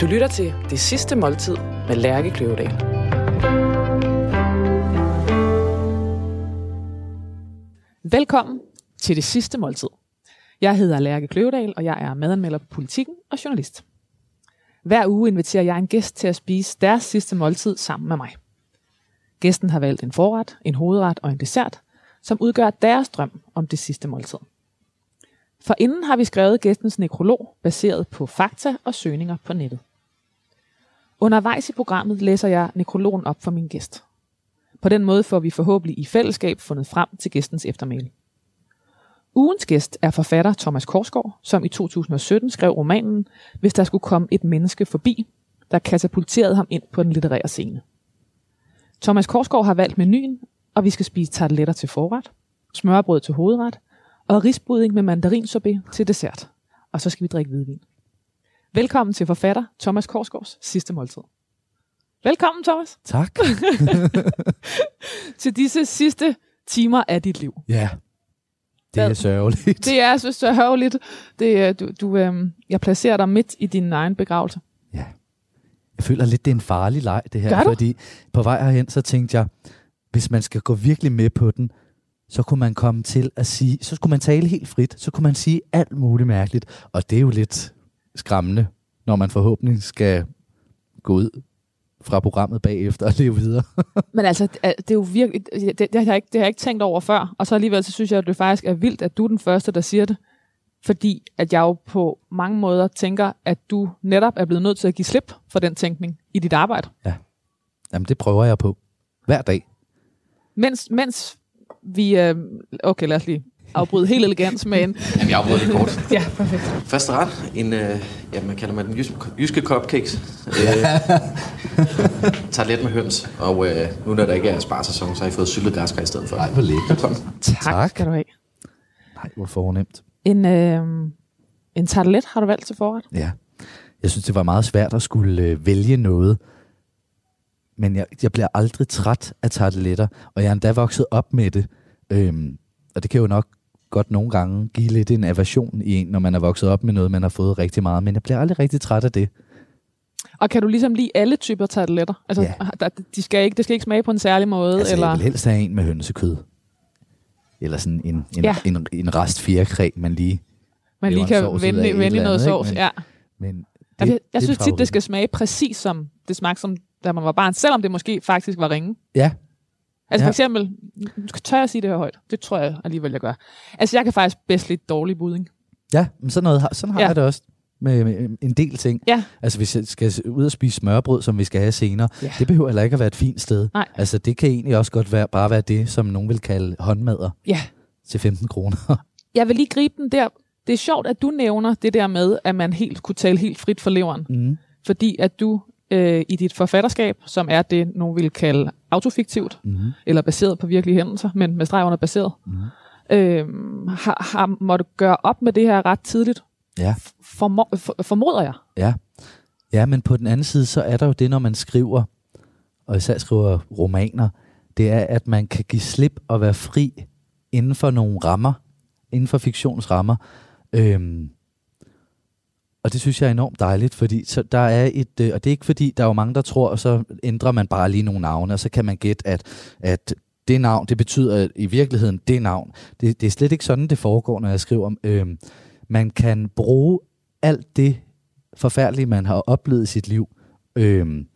Du lytter til Det Sidste Måltid med Lærke Kløvedal. Velkommen til Det Sidste Måltid. Jeg hedder Lærke Kløvedal, og jeg er madanmelder på Politikken og journalist. Hver uge inviterer jeg en gæst til at spise deres sidste måltid sammen med mig. Gæsten har valgt en forret, en hovedret og en dessert, som udgør deres drøm om det sidste måltid. For inden har vi skrevet gæstens nekrolog baseret på fakta og søgninger på nettet. Undervejs i programmet læser jeg nekrologen op for min gæst. På den måde får vi forhåbentlig i fællesskab fundet frem til gæstens eftermæle. Ugens gæst er forfatter Thomas Korsgaard, som i 2017 skrev romanen Hvis der skulle komme et menneske forbi, der katapulterede ham ind på den litterære scene. Thomas Korsgaard har valgt menuen, og vi skal spise tarteletter til forret, smørbrød til hovedret og risbudding med mandarinsorbet til dessert. Og så skal vi drikke hvidvin. Velkommen til forfatter Thomas Korsgaards sidste måltid. Velkommen, Thomas, Tak. til disse sidste timer af dit liv. Ja, det er sørgeligt. Det er, jeg synes, det du, du, øhm, jeg placerer dig midt i din egen begravelse. Ja. Jeg føler lidt, det er en farlig leg, det her. Gør du? Fordi på vej herhen, så tænkte jeg, hvis man skal gå virkelig med på den, så kunne man komme til at sige, så skulle man tale helt frit, så kunne man sige alt muligt mærkeligt. Og det er jo lidt skræmmende, når man forhåbentlig skal gå ud fra programmet bagefter og leve videre. Men altså, det er- jo virkelig, det, det, har jeg ikke, det har jeg ikke tænkt over før. Og så alligevel, så synes jeg, at det faktisk er vildt, at du er den første, der siger det. Fordi at jeg jo på mange måder tænker, at du netop er blevet nødt til at give slip for den tænkning i dit arbejde. Jamen, det prøver jeg på. Hver dag. Mens, mens vi... Øh, okay, lad os lige afbryde helt elegant med en... Jamen, jeg afbryder lige kort. Ja, perfekt. Første ret, en, øh, ja, man kalder man den jyske, jyske cupcakes. Øh, tartelet med høns, og øh, nu når der ikke er sparsæson, så har I fået syltet græskar i stedet for. Ej, hvor lækkert. Tak, Tak. skal du have. Nej, hvor fornemt. En, øh, en tartelet har du valgt til forret. Ja. Jeg synes, det var meget svært at skulle øh, vælge noget. Men jeg, jeg bliver aldrig træt af tarteletter, og jeg er endda vokset op med det. Øhm, og det kan jo nok godt nogle gange give lidt en aversion i en, når man er vokset op med noget, man har fået rigtig meget. Men jeg bliver aldrig rigtig træt af det. Og kan du ligesom lide alle typer tarteletter? Altså, Ja. der, de skal ikke, det skal ikke smage på en særlig måde? Altså, eller? jeg vil helst have en med hønsekød. Eller sådan en, en, Ja. en, en rest fjerkræ, man lige... man lige kan vende, vende noget andet, sovs. ikke? Ja. Men det, Jeg, jeg, det synes tit, det skal smage præcis som det smagte, som da man var barn, selvom det måske faktisk var ringe. Ja, Altså Ja. for eksempel, tør jeg sige det her højt? Det tror jeg alligevel, jeg gør. Altså jeg kan faktisk bedst lidt dårlig budding. Ja, men sådan, noget, sådan har ja. jeg det også med, med en del ting. Ja. Altså hvis jeg skal ud og spise smørbrød, som vi skal have senere, Ja. det behøver heller ikke at være et fint sted. Nej. Altså det kan egentlig også godt være, bare være det, som nogen vil kalde håndmadder Ja. til 15 kroner. Jeg vil lige gribe den der. Det er sjovt, at du nævner det der med, at man helt kunne tale helt frit for leveren. mm. Fordi at du øh, i dit forfatterskab, som er det, nogen vil kalde autofiktivt, Mm. eller baseret på virkelige hændelser, men med streg under baseret, Mm. øh, har, har måttet gøre op med det her ret tidligt, Ja. formo- for, formoder jeg. ja. Ja, men på den anden side, så er der jo det, når man skriver, og især skriver romaner, det er, at man kan give slip og være fri inden for nogle rammer, inden for fiktionsrammer. Øhm, og det synes jeg er enormt dejligt, fordi så der er et, øh, og det er ikke fordi, der er jo mange, der tror, og så ændrer man bare lige nogle navne, og så kan man gætte, at, at det navn, det betyder i virkeligheden det navn. Det, det er slet ikke sådan, det foregår, når jeg skriver. Øhm, man kan bruge alt det forfærdelige, man har oplevet i sit liv, øhm,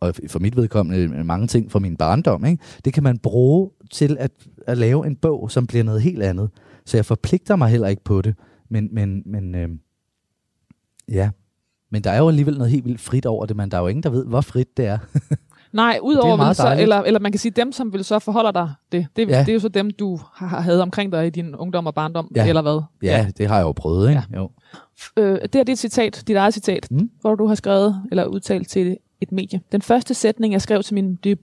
og for mit vedkommende øh, mange ting fra min barndom, ikke? det kan man bruge til at, at lave en bog, som bliver noget helt andet. Så jeg forpligter mig heller ikke på det, men, men, men øhm, ja. Men der er jo alligevel noget helt vildt frit over det, men der er jo ingen, der ved, hvor frit det er. Nej, udover så, eller, eller man kan sige, dem, som vil så forholder dig det, det, ja. Ja. det er jo så dem, du har, havde omkring dig i din ungdom og barndom, Ja. eller hvad? Ja, det har jeg jo prøvet, ikke? Ja. Jo. Øh, det er dit citat, dit eget citat, mm. Hvor du har skrevet eller udtalt til et medie. Den første sætning, jeg skrev til min deb-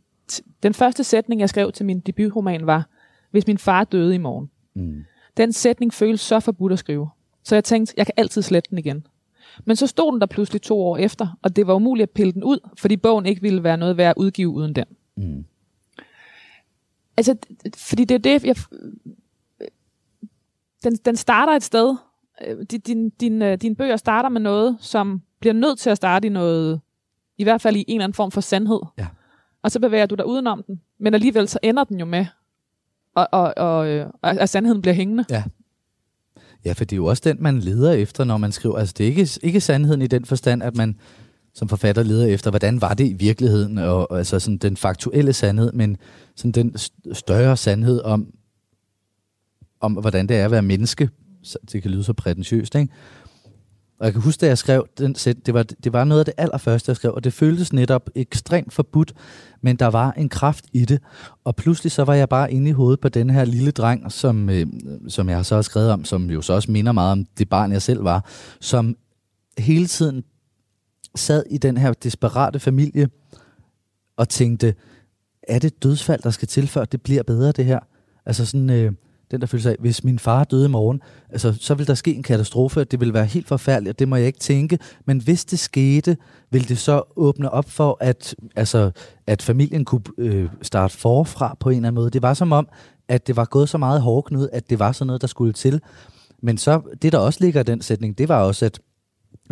den første sætning, jeg skrev til min debutroman var, hvis min far døde i morgen. Mm. Den sætning føles så forbudt at skrive. Så jeg tænkte, jeg kan altid slette den igen. Men så stod den der pludselig to år efter, og det var umuligt at pille den ud, fordi bogen ikke ville være noget værd at udgive uden den. Mm. Altså, fordi det er det, jeg... Den, den starter et sted, øh, din, din, din, øh, dine bøger starter med noget, som bliver nødt til at starte i noget, i hvert fald i en eller anden form for sandhed. Ja. Og så bevæger du dig udenom den. Men alligevel så ender den jo med, og, og, og, øh, at sandheden bliver hængende. Ja. Ja, for det er jo også den, man leder efter, når man skriver. Altså, det er ikke, ikke sandheden i den forstand, at man som forfatter leder efter, hvordan var det i virkeligheden, og, og altså sådan den faktuelle sandhed, men sådan den større sandhed om, om hvordan det er at være menneske. Så det kan lyde så prætentiøst, ikke? Og jeg kan huske, da jeg skrev den sæt, det var, det var noget af det allerførste, jeg skrev, og det føltes netop ekstremt forbudt, men der var en kraft i det. Og pludselig så var jeg bare inde i hovedet på den her lille dreng, som, øh, som jeg så har skrevet om, som jo så også minder meget om det barn, jeg selv var, som hele tiden sad i den her desperate familie og tænkte, er det dødsfald, der skal til, før det bliver bedre, det her? Altså sådan, øh, den der følelse af, hvis min far døde i morgen, altså, så vil der ske en katastrofe, det vil være helt forfærdeligt, og det må jeg ikke tænke. Men hvis det skete, vil det så åbne op for, at, altså, at familien kunne øh, starte forfra på en eller anden måde. Det var som om, at det var gået så meget hårdknud, at det var sådan noget, der skulle til. Men så, det der også ligger i den sætning, det var også, at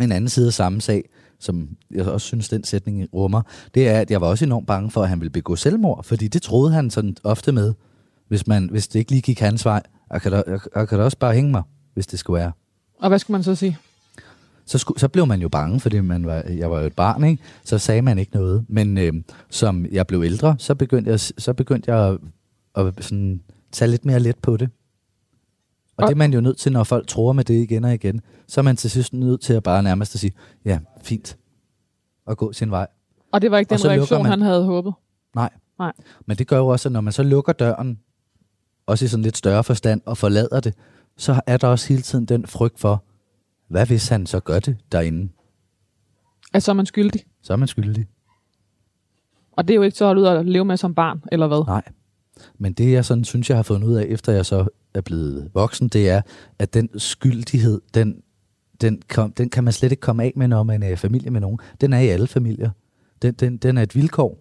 en anden side af samme sag, som jeg også synes, den sætning rummer, det er, at jeg var også enormt bange for, at han ville begå selvmord, fordi det troede han sådan ofte med, hvis, man, hvis det ikke lige gik hans vej. Jeg kan, da, jeg kan da også bare hænge mig, hvis det skulle være. Og hvad skulle man så sige? Så, skulle, så blev man jo bange, fordi man var, jeg var jo et barn, ikke? så sagde man ikke noget. Men øh, som jeg blev ældre, så begyndte jeg, så begyndte jeg at, at sådan, tage lidt mere let på det. Og, og det er man jo nødt til, når folk tror med det igen og igen. Så er man til sidst nødt til at bare nærmest at sige, ja, fint, og gå sin vej. Og det var ikke den reaktion, man, han havde håbet? Nej. Nej. Men det gør jo også, at når man så lukker døren, også i sådan lidt større forstand, og forlader det, så er der også hele tiden den frygt for, hvad hvis han så gør det derinde? Altså, så er man skyldig? Så er man skyldig. Og det er jo ikke så at ud at leve med som barn, eller hvad? Nej. Men det, jeg sådan synes, jeg har fundet ud af, efter jeg så er blevet voksen, det er, at den skyldighed, den, den, kom, den kan man slet ikke komme af med, når man er i familie med nogen. Den er i alle familier. Den, den, den er et vilkår.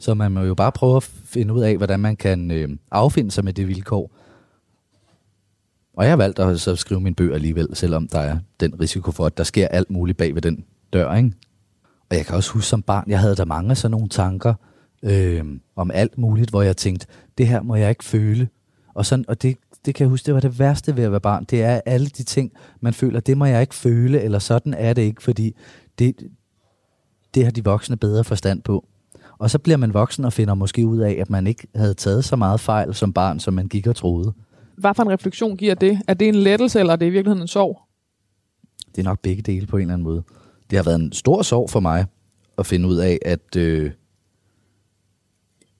Så man må jo bare prøve at finde ud af, hvordan man kan øh, affinde sig med det vilkår. Og jeg har valgt at så skrive min bøger alligevel, selvom der er den risiko for, at der sker alt muligt bag ved den dør. Ikke? Og jeg kan også huske som barn, jeg havde der mange sådan nogle tanker øh, om alt muligt, hvor jeg tænkte, det her må jeg ikke føle. Og, sådan, og det, det kan jeg huske, det var det værste ved at være barn. Det er alle de ting, man føler, det må jeg ikke føle, eller sådan er det ikke, fordi det, det har de voksne bedre forstand på. Og så bliver man voksen og finder måske ud af, at man ikke havde taget så meget fejl som barn, som man gik og troede. Hvad for en refleksion giver det? Er det en lettelse, eller er det i virkeligheden en sorg? Det er nok begge dele på en eller anden måde. Det har været en stor sorg for mig at finde ud af, at, øh,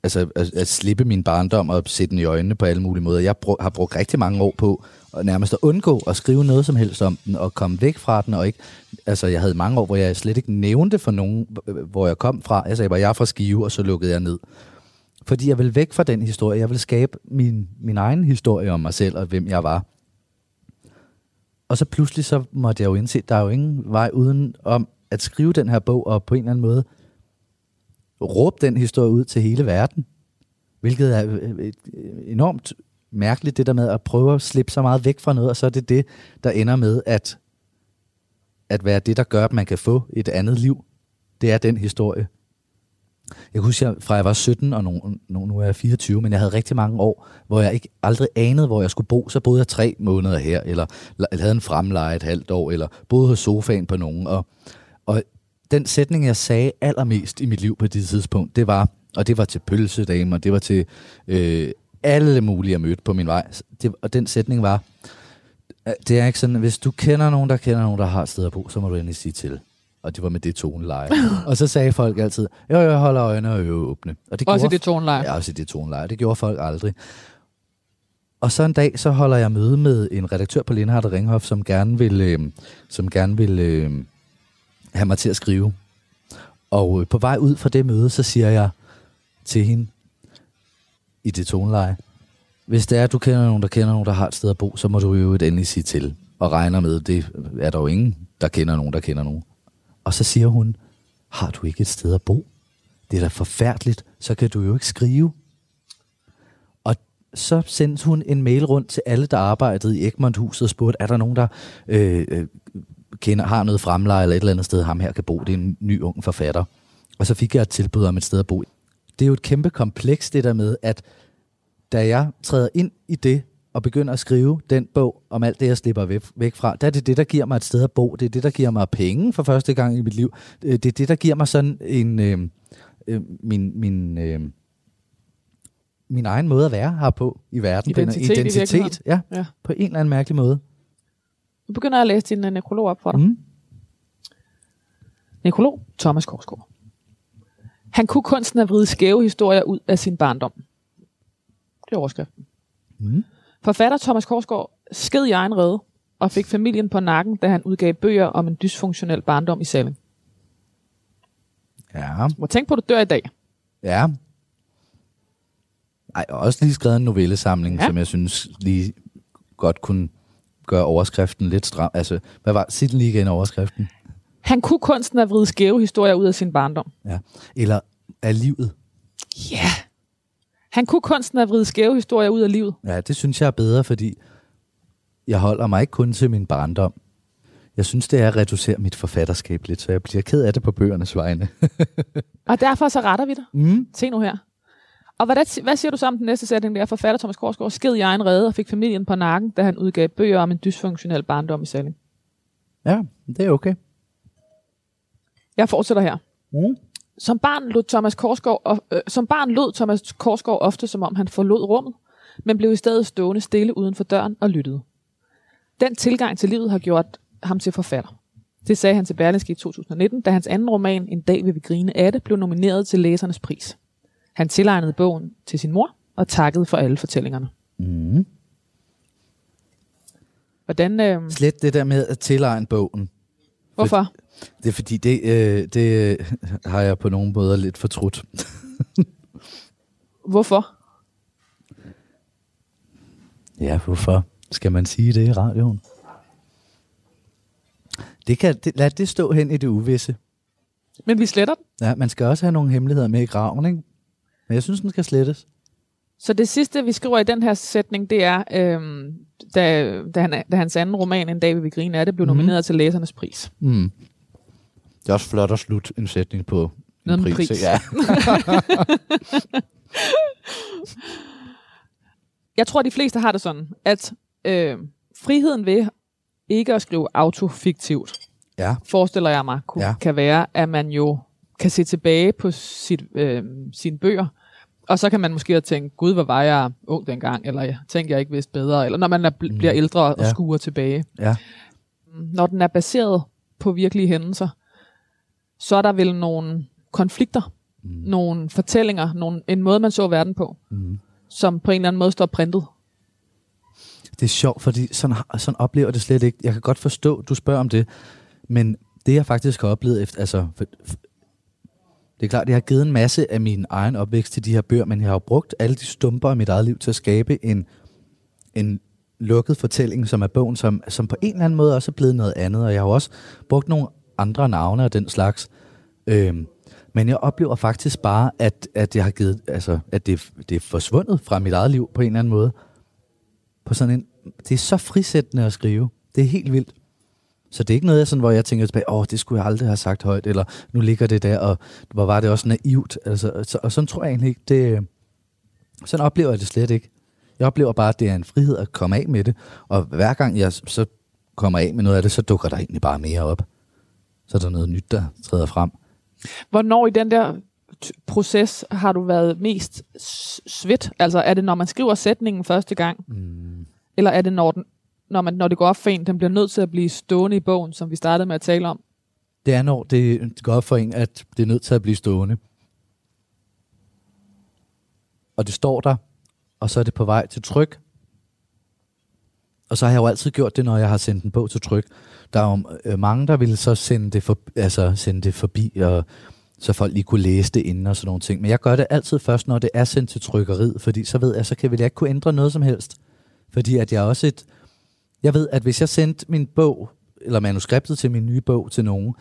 altså, at, at slippe min barndom og sætte den i øjnene på alle mulige måder. Jeg brug, har brugt rigtig mange år på at nærmest at undgå at skrive noget som helst om den, og komme væk fra den, og ikke, altså jeg havde mange år, hvor jeg slet ikke nævnte for nogen, hvor jeg kom fra. Jeg sagde bare, jeg er fra Skive, og så lukkede jeg ned. Fordi jeg vil væk fra den historie. Jeg vil skabe min, min egen historie om mig selv, og hvem jeg var. Og så pludselig så måtte jeg jo indse, at der er jo ingen vej uden om at skrive den her bog, og på en eller anden måde råbe den historie ud til hele verden. Hvilket er øh, øh, øh, enormt mærkeligt, det der med at prøve at slippe så meget væk fra noget, og så er det det, der ender med at, at være det, der gør, at man kan få et andet liv. Det er den historie. Jeg kan huske, fra jeg var 17, og nu, nu, nu er jeg 24, men jeg havde rigtig mange år, hvor jeg ikke aldrig anede, hvor jeg skulle bo. Så boede jeg tre måneder her, eller, eller havde en fremleje et halvt år, eller boede hos sofaen på nogen. Og, og den sætning, jeg sagde allermest i mit liv på det tidspunkt, det var, og det var til pølsedamer, det var til øh, alle mulige, jeg mødte på min vej. Det, og den sætning var, det er ikke sådan, hvis du kender nogen, der kender nogen, der har et sted at bo, så må du endelig sige til. Og det var med det toneleje. og så sagde folk altid, jo, jeg holder øjnene og øje åbne. Og det også i det toneleje? Ja, også i det toneleje. Det gjorde folk aldrig. Og så en dag, så holder jeg møde med en redaktør på Lindhardt Ringhof, som gerne vil, øh, som gerne vil øh, have mig til at skrive. Og øh, på vej ud fra det møde, så siger jeg til hende i det toneleje, hvis det er, at du kender nogen, der kender nogen, der har et sted at bo, så må du jo et endelig sige til. Og regner med, det er der jo ingen, der kender nogen, der kender nogen. Og så siger hun, har du ikke et sted at bo? Det er da forfærdeligt, så kan du jo ikke skrive. Og så sendte hun en mail rundt til alle, der arbejdede i Egmont-huset og spurgte, er der nogen, der øh, øh, kender, har noget fremleje eller et eller andet sted, ham her kan bo. Det er en ny ung forfatter. Og så fik jeg et tilbud om et sted at bo. Det er jo et kæmpe kompleks, det der med, at da jeg træder ind i det, og begynder at skrive den bog om alt det, jeg slipper væk, væk fra, der er det det, der giver mig et sted at bo. Det er det, der giver mig penge for første gang i mit liv. Øh, det er det, der giver mig sådan en... Øh, øh, min, min, øh, min egen måde at være her på i verden. Identitet, Den, identitet ja, Ja. på en eller anden mærkelig måde. Nu begynder jeg at læse din uh, nekrolog op for dig. Mm. Nekrolog Thomas Korsgaard. Han kunne kunsten at vride skæve historier ud af sin barndom. Det er overskriften. Mm. Forfatter Thomas Korsgaard sked i egen redde og fik familien på nakken, da han udgav bøger om en dysfunktionel barndom i Salling. Ja, Må tænke på, at du dør i dag. ja. Ej, og også lige skrevet en novellesamling, Ja. som jeg synes lige godt kunne gøre overskriften lidt stram. Altså, hvad var, sig den lige igen overskriften. Han kunne kunsten at vride skæve historier ud af sin barndom. Ja. Eller af livet. Ja. Yeah. Han kunne kunsten at vride skæve historier ud af livet. Ja, det synes jeg er bedre, fordi jeg holder mig ikke kun til min barndom. Jeg synes, det er at reducere mit forfatterskab lidt, så jeg bliver ked af det på bøgernes vegne. Og derfor så retter vi dig. Mm. Se nu her. Og hvad, hvad siger du så om den næste sætning der? Forfatter Thomas Korsgaard sked i egen redde og fik familien på nakken, da han udgav bøger om en dysfunktionel barndom i Salling. Ja, det er okay. Jeg fortsætter her. Mm. Som barn lod Thomas Korsgaard, of- øh, som barn lød Thomas Korsgaard ofte, som om han forlod rummet, men blev i stedet stående stille uden for døren og lyttede. Den tilgang til livet har gjort ham til forfatter. Det sagde han til Berlingske i 2019, da hans anden roman, En dag vil vi grine af det, blev nomineret til læsernes pris. Han tilegnede bogen til sin mor og takkede for alle fortællingerne. Mm. Hvordan, øh, Slet det der med at tilegne bogen. hvorfor? Det er fordi, det, øh, det øh, har jeg på nogle måder lidt fortrudt. Hvorfor? Ja, hvorfor skal man sige det i radioen? Det kan, det, lad det stå hen i det uvisse. Men vi sletter den. Ja, man skal også have nogle hemmeligheder med i graven, ikke? Men jeg synes, den skal slettes. Så det sidste, vi skriver i den her sætning, det er, øhm, da, da, han, da hans anden roman, En dag vil vi grine af det, blev Mhm. nomineret til læsernes pris. Mm. Det er også flot at slutte en sætning på en Noget pris. pris. Ja. Jeg tror, de fleste har det sådan, at øh, friheden ved ikke at skrive autofiktivt, ja. forestiller jeg mig, kunne, ja. Ja. kan være, at man jo kan se tilbage på sit, øh, sine bøger, og så kan man måske tænke, gud, hvor var jeg ung dengang, eller jeg tænker, jeg ikke vidste bedre, eller når man er, bl- bliver ældre og Ja. skuer tilbage. ja. Når den er baseret på virkelige hændelser, så er der vel nogle konflikter, mm. nogle fortællinger, nogle, en måde, man så verden på, Mm. som på en eller anden måde står printet. Det er sjovt, fordi sådan, sådan oplever det slet ikke. Jeg kan godt forstå, du spørger om det, men det jeg faktisk har oplevet efter, altså, for, for, det er klart, jeg har givet en masse af min egen opvækst til de her bøger, men jeg har jo brugt alle de stumper i mit eget liv til at skabe en, en lukket fortælling, som er bogen, som, som på en eller anden måde også er blevet noget andet, og jeg har jo også brugt nogle andre navne og den slags. Øhm, men jeg oplever faktisk bare, at, at jeg har givet, altså, at det, det er forsvundet fra mit eget liv på en eller anden måde. På sådan en, det er så frisættende at skrive. Det er helt vildt. Så det er ikke noget, jeg sådan, hvor jeg tænker tilbage, åh, det skulle jeg aldrig have sagt højt, eller nu ligger det der, og hvor var det også naivt. Altså, så, og sådan tror jeg egentlig ikke, det, sådan oplever jeg det slet ikke. Jeg oplever bare, at det er en frihed at komme af med det, og hver gang jeg så kommer af med noget af det, så dukker der egentlig bare mere op. Så er der noget nyt, der træder frem. Hvornår i den der proces har du været mest svedt? Altså er det, når man skriver sætningen første gang? Mm. Eller er det, når, den, når, man, når det går op for en, den bliver nødt til at blive stående i bogen, som vi startede med at tale om? Det er, når det det går op for en, at det er nødt til at blive stående. Og det står der, og så er det på vej til tryk. Og så har jeg jo altid gjort det, når jeg har sendt en bog til tryk. Der er jo øh, mange, der ville så sende det, for, altså sende det forbi, og så folk lige kunne læse det inden og sådan nogle ting. Men jeg gør det altid først, når det er sendt til trykkeriet, fordi så ved jeg, så kan vil jeg ikke kunne ændre noget som helst. Fordi at jeg også et... Jeg ved, at hvis jeg sendte min bog, eller manuskriptet til min nye bog til nogen,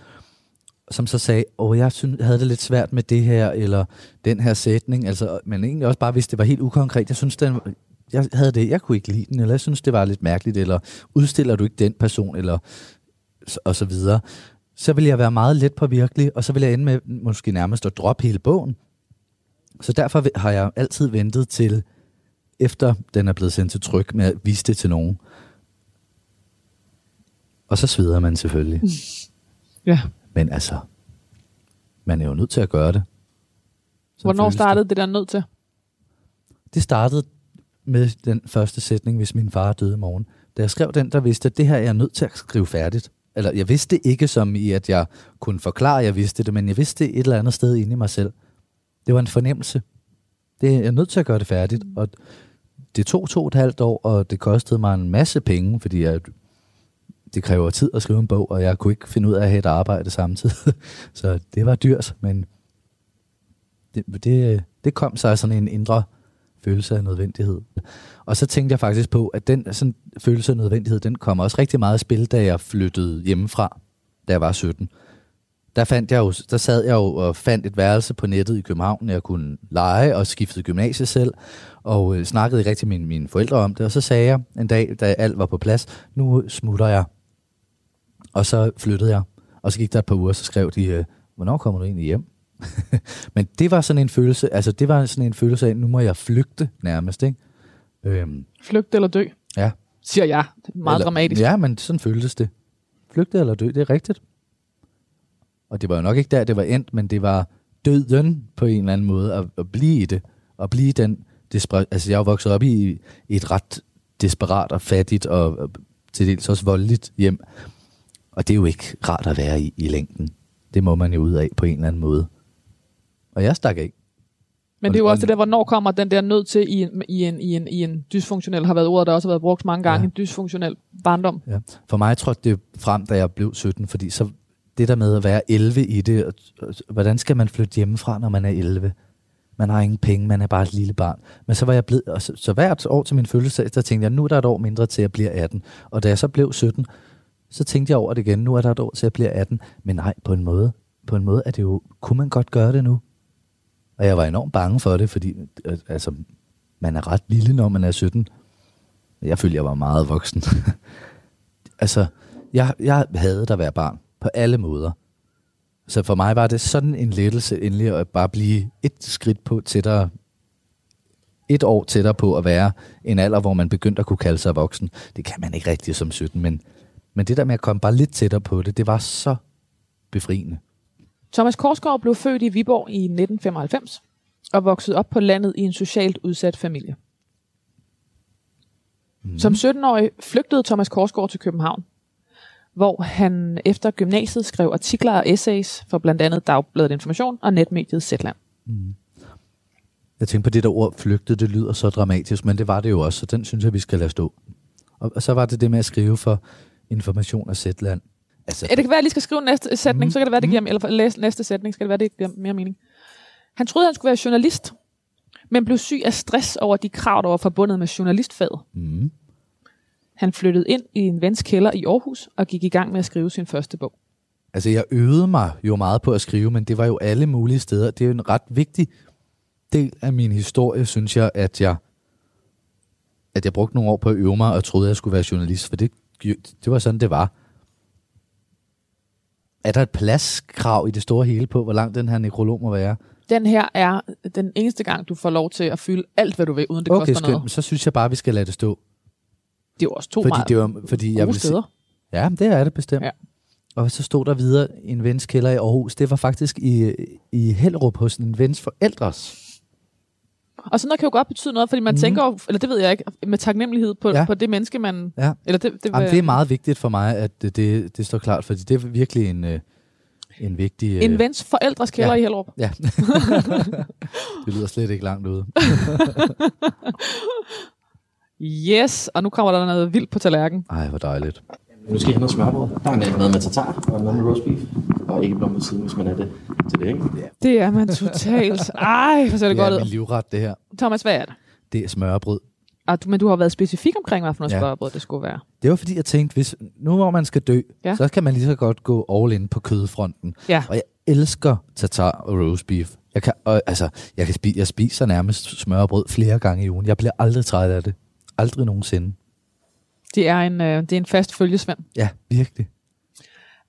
som så sagde, åh, jeg synes, havde det lidt svært med det her, eller den her sætning, altså, men egentlig også bare, hvis det var helt ukonkret, jeg synes, den jeg havde det, jeg kunne ikke lide den, eller jeg synes, det var lidt mærkeligt, eller udstiller du ikke den person, eller og så videre, så vil jeg være meget let på virkelig, og så vil jeg ende med måske nærmest at droppe hele bogen. Så derfor har jeg altid ventet til, efter den er blevet sendt til tryk, med at vise det til nogen. Og så svider man selvfølgelig. Ja. Men altså, man er jo nødt til at gøre det. Sådan Hvornår føles det. startede det der nødt til? Det startede med den første sætning, hvis min far døde i morgen. Da jeg skrev den, der vidste at det her er jeg nødt til at skrive færdigt. Eller jeg vidste det ikke som i, at jeg kunne forklare, at jeg vidste det, men jeg vidste det et eller andet sted inde i mig selv. Det var en fornemmelse. Det jeg er nødt til at gøre det færdigt. Og det tog to og et halvt år, og det kostede mig en masse penge, fordi jeg, det kræver tid at skrive en bog, og jeg kunne ikke finde ud af at have et arbejde samtidig. Så det var dyrt, men det, det, det kom sig sådan en indre følelse af nødvendighed. Og så tænkte jeg faktisk på, at den sådan, følelse af nødvendighed, den kom også rigtig meget i spil, da jeg flyttede hjemmefra, da jeg var 17. Der, fandt jeg jo, der sad jeg jo og fandt et værelse på nettet i København, jeg kunne lege og skiftede gymnasie selv, og øh, snakkede rigtig med mine, mine forældre om det. Og så sagde jeg en dag, da alt var på plads, nu smutter jeg. Og så flyttede jeg. Og så gik der et par uger, så skrev de, øh, hvornår kommer du egentlig hjem? Men det var sådan en følelse, altså det var sådan en følelse af, nu må jeg flygte nærmest, ikke? Øhm, Flygte eller dø, ja. siger jeg. Det er meget eller, dramatisk. Ja, men sådan føltes det. Flygte eller dø, det er rigtigt. Og det var jo nok ikke der, det var endt, men det var døden på en eller anden måde, at, at blive i det. At blive den desperat. Altså, jeg er vokset op i, i et ret desperat og fattigt og, og til dels også voldeligt hjem. Og det er jo ikke rart at være i i længden. Det må man jo ud af på en eller anden måde. Og jeg stak af. Men det er jo Og- også det der, hvornår kommer den der nødt til i en, i en, i en, i en dysfunktionel, har været ordet, der også har været brugt mange gange, Ja. en dysfunktionel barndom. Ja. For mig trådte det frem, da jeg blev 17, fordi så det der med at være 11 i det, og, og, hvordan skal man flytte hjemmefra, når man er 11? Man har ingen penge, man er bare et lille barn. Men så var jeg blevet, og så, så hvert år til min fødselsdag, der tænkte jeg, nu er der et år mindre til at blive 18. Og da jeg så blev 17, så tænkte jeg over det igen, nu er der et år til at blive 18. Men nej, på en måde, på en måde er det jo, kunne man godt gøre det nu? Og jeg var enormt bange for det, fordi altså, man er ret lille, når man er 17. Jeg følte, jeg var meget voksen. altså, jeg, jeg havde at være barn på alle måder. Så for mig var det sådan en lettelse endelig at bare blive et skridt på tættere, et år tættere på at være en alder, hvor man begyndte at kunne kalde sig voksen. Det kan man ikke rigtig som 17, men, men det der med at komme bare lidt tættere på det, det var så befriende. Thomas Korsgaard blev født i Viborg i 1995 og voksede op på landet i en socialt udsat familie. Mm. Som 17-årig flygtede Thomas Korsgaard til København, hvor han efter gymnasiet skrev artikler og essays for blandt andet Dagbladet Information og netmediet Zetland. Jeg tænkte på det der ord flygtede, det lyder så dramatisk, men det var det jo også, så den synes jeg, vi skal lade stå. Og, og så var det det med at skrive for information af Zetland. Altså, Ja, det kan være, at jeg lige skal skrive næste sætning, mm. så kan det være, det giver, eller læse næste sætning, skal det være, det giver mere mening. Han troede, han skulle være journalist, men blev syg af stress over de krav, der var forbundet med journalistfaget. mm, Han flyttede ind i en vens kælder i Aarhus og gik i gang med at skrive sin første bog. Altså, jeg øvede mig jo meget på at skrive, men det var jo alle mulige steder. Det er jo en ret vigtig del af min historie, synes jeg, at jeg, at jeg brugte nogle år på at øve mig, og troede, at jeg skulle være journalist, for det, det var sådan, det var. Er der et pladskrav i det store hele på, hvor lang den her nekrolog må være? Den her er den eneste gang, du får lov til at fylde alt, hvad du vil, uden det okay, koster noget. skønt. Så synes jeg bare, vi skal lade det stå. Det er jo også to Fordi meget det var, fordi jeg vil sige, steder. Ja, det er det bestemt. Ja. Og så stod der videre en vens kælder i Aarhus. Det var faktisk i, i Hellerup hos en vens forældres. Og sådan noget kan jo godt betyde noget, fordi man mm. tænker eller det ved jeg ikke, med taknemmelighed på, ja. På det menneske, man... Ja. Eller det, det, Jamen, det er meget vigtigt for mig, at det, det, det står klart, fordi det er virkelig en, øh, en vigtig... øh, En vens forældres kælder ja. i Hellerup. Ja. det lyder slet ikke langt ude. Yes, og nu kommer der noget vildt på tallerkenen. Ej, hvor dejligt. Nu skal I have noget smørbrød. Der er mad med tatar og en mad med roast beef. Og ikke blom ved siden, hvis man er det til det, ikke? Det er man totalt. Ej, hvor ser det Det godt er min ud. livret, det her. Thomas, hvad er det? Det er smørbrød. Og, du- men du har været specifik omkring, hvad for noget Ja. ja. spørgebrød det skulle være. Det var fordi, jeg tænkte, hvis nu hvor man skal dø, Ja. ja. så kan man lige så godt gå all in på kødfronten. Ja. Og jeg elsker tatar og roast beef. Jeg, kan, og, altså, jeg, kan spi, jeg spiser nærmest smør og brød flere gange i ugen. Jeg bliver aldrig træt af det. Aldrig nogensinde. Det er en, øh, det er en fast følgesvend. Ja, virkelig.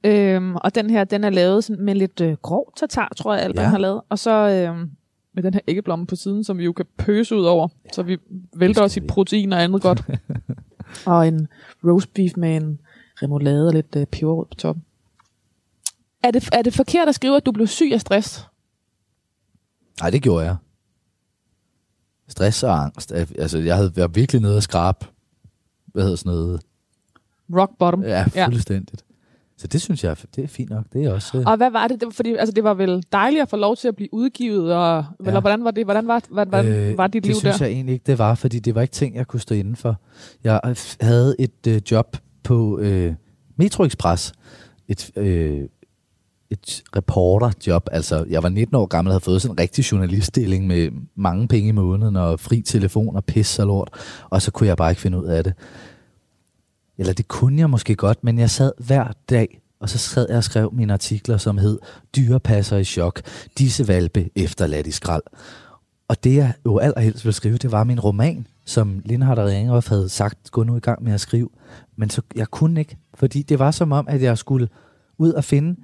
Øhm, og den her, den er lavet sådan med lidt øh, grov tartar, tror jeg, Albert Ja. har lavet. Og så øh, med den her æggeblomme på siden, som vi jo kan pøse ud over. Ja, så vi vælter os i protein og andet godt. og en roast beef med en remoulade og lidt øh, peberrød på toppen. Er det, er det forkert at skrive, at du blev syg af stress? Nej, det gjorde jeg. Stress og angst. Altså, jeg havde været virkelig nede at skrabe. Hvad hedder sådan noget? Rock bottom. Ja, fuldstændigt. Så det synes jeg, det er fint nok. Det er også... øh, Og hvad var det? det var, fordi, altså, det var vel dejligt at få lov til at blive udgivet, og, ja. eller hvordan var det? Hvordan var, hvordan, øh, var dit det liv synes der? jeg egentlig ikke, det var, fordi det var ikke ting, jeg kunne stå inden for. Jeg f- havde et øh, job på øh, Metro Express. Et, øh, et reporterjob. Altså, jeg var 19 år gammel og havde fået sådan en rigtig journaliststilling med mange penge i måneden og fri telefon og pis og lort. Og så kunne jeg bare ikke finde ud af det. Eller det kunne jeg måske godt, men jeg sad hver dag, og så sad jeg og skrev mine artikler, som hed Dyrepasser i chok, disse valpe efterladt i skrald. Og det jeg jo allerhelst ville skrive, det var min roman, som Lindhardt og Ringehoff havde sagt, gå nu i gang med at skrive. Men så jeg kunne ikke, fordi det var som om, at jeg skulle ud og finde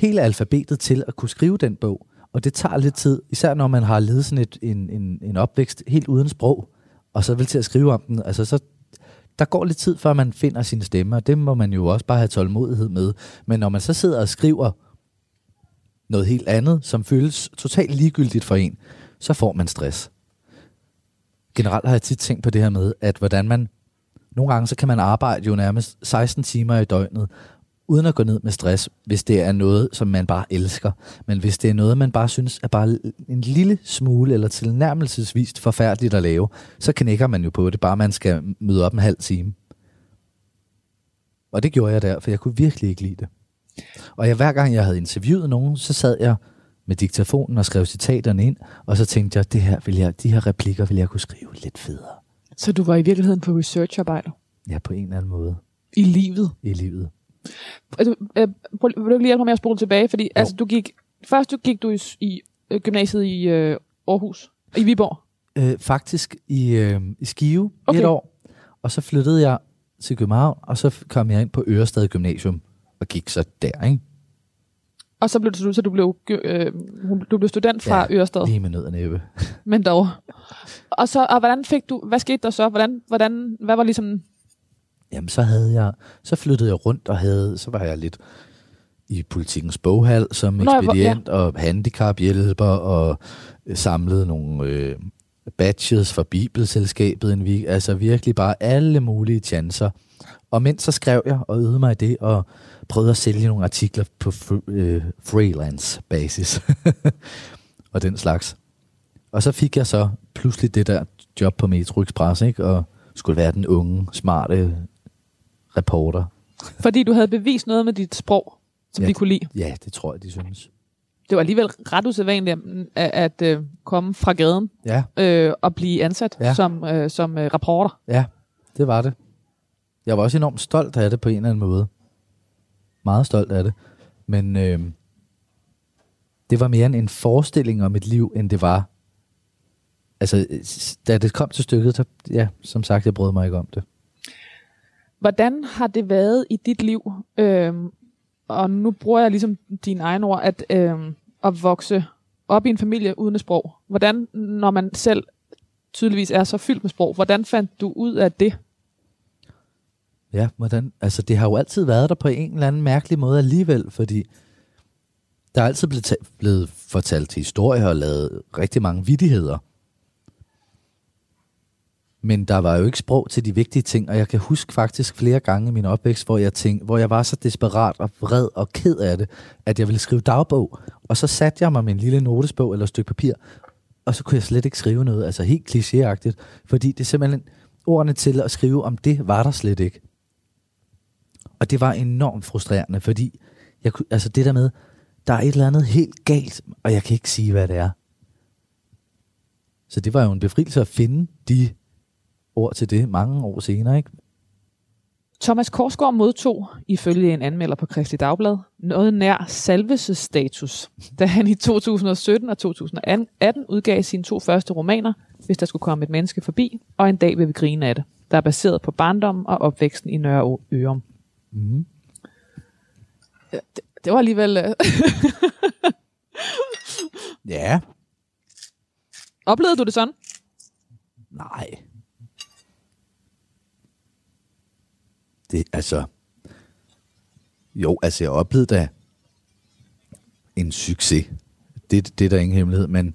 hele alfabetet til at kunne skrive den bog. Og det tager lidt tid, især når man har levet sådan et, en, en, en opvækst helt uden sprog, og så vil til at skrive om den. Altså så, der går lidt tid, før man finder sin stemme, og det må man jo også bare have tålmodighed med. Men når man så sidder og skriver noget helt andet, som føles totalt ligegyldigt for en, så får man stress. Generelt har jeg tit tænkt på det her med, at hvordan man, nogle gange så kan man arbejde jo nærmest 16 timer i døgnet, uden at gå ned med stress, hvis det er noget, som man bare elsker. Men hvis det er noget, man bare synes er bare en lille smule eller tilnærmelsesvist forfærdeligt at lave, så knækker man jo på det, bare man skal møde op en halv time. Og det gjorde jeg der, for jeg kunne virkelig ikke lide det. Og jeg, hver gang jeg havde interviewet nogen, så sad jeg med diktafonen og skrev citaterne ind, og så tænkte jeg, det her vil jeg, de her replikker vil jeg kunne skrive lidt federe. Så du var i virkeligheden på researcharbejde Ja, på en eller anden måde i livet. i livet. Altså, øh, prøv, vil du lige hjælpe mig med at spole tilbage? Fordi altså, du gik, først du gik du i, i øh, gymnasiet i øh, Aarhus, i Viborg. Øh, faktisk i, øh, i Skive okay. Et år, og så flyttede jeg til København, og så kom jeg ind på Ørestad Gymnasium, og gik så der, ikke? Og så blev du, så du blev, øh, du blev student fra ja, Ørestad, Lige med nød og næppe. men dog. Og så, og hvordan fik du, hvad skete der så? Hvordan, hvordan, hvad var ligesom, Jamen, så havde jeg, så flyttede jeg rundt og havde, så var jeg lidt i politikens boghal som Nå, hvor- ekspedient og handicaphjælper og øh, samlede nogle øh, badges for Bibelselskabet en week. Altså virkelig bare alle mulige chancer. Og mens så skrev jeg og øvede mig i det og prøvede at sælge nogle artikler på fr- øh, freelance basis og den slags. Og så fik jeg så pludselig det der job på Metro Express, ikke? Og skulle være den unge, smarte reporter. fordi du havde bevist noget med dit sprog, som Ja. de kunne lide. Ja, det tror jeg, de synes. Det var alligevel ret usædvanligt at, at øh, komme fra gaden Ja, øh, og blive ansat Ja. som, øh, som øh, reporter. ja, det var det. Jeg var også enormt stolt af det på en eller anden måde. Meget stolt af det. Men øh, det var mere en- forestilling om et liv, end det var... Altså, da det kom til stykket, så, ja, som sagt, jeg brød mig ikke om det. Hvordan har det været i dit liv, øh, og nu bruger jeg ligesom dine egne ord, at, øh, at vokse op i en familie uden et sprog? Hvordan, når man selv tydeligvis er så fyldt med sprog, hvordan fandt du ud af det? Ja, hvordan? Altså, det har jo altid været der på en eller anden mærkelig måde alligevel, fordi der er altid blevet, ta- blevet fortalt historier og lavet rigtig mange vidigheder. Men der var jo ikke sprog til de vigtige ting, og jeg kan huske faktisk flere gange i min opvækst, hvor jeg, tænkte, hvor jeg var så desperat og vred og ked af det, at jeg ville skrive dagbog. Og så satte jeg mig med en lille notesbog eller et stykke papir, og så kunne jeg slet ikke skrive noget, altså helt klichéagtigt, fordi det er simpelthen ordene til at skrive om det, var der slet ikke. Og det var enormt frustrerende, fordi jeg kunne, altså det der med, der er et eller andet helt galt, og jeg kan ikke sige, hvad det er. Så det var jo en befrielse at finde de ord til det mange år senere, ikke? Thomas Korsgaard modtog, ifølge en anmelder på Kristelig Dagblad, noget nær salvesestatus, da han i 2017 og 2018 udgav sine to første romaner, Hvis der skulle komme et menneske forbi, og En dag vil vi grine af det, der er baseret på barndommen og opvæksten i Nørre Ørum. Mm. Ja, det, det var alligevel... Øh, Ja. oplevede du det sådan? Nej. Det, altså... Jo, altså jeg oplevede da en succes. Det, det er der ingen hemmelighed, men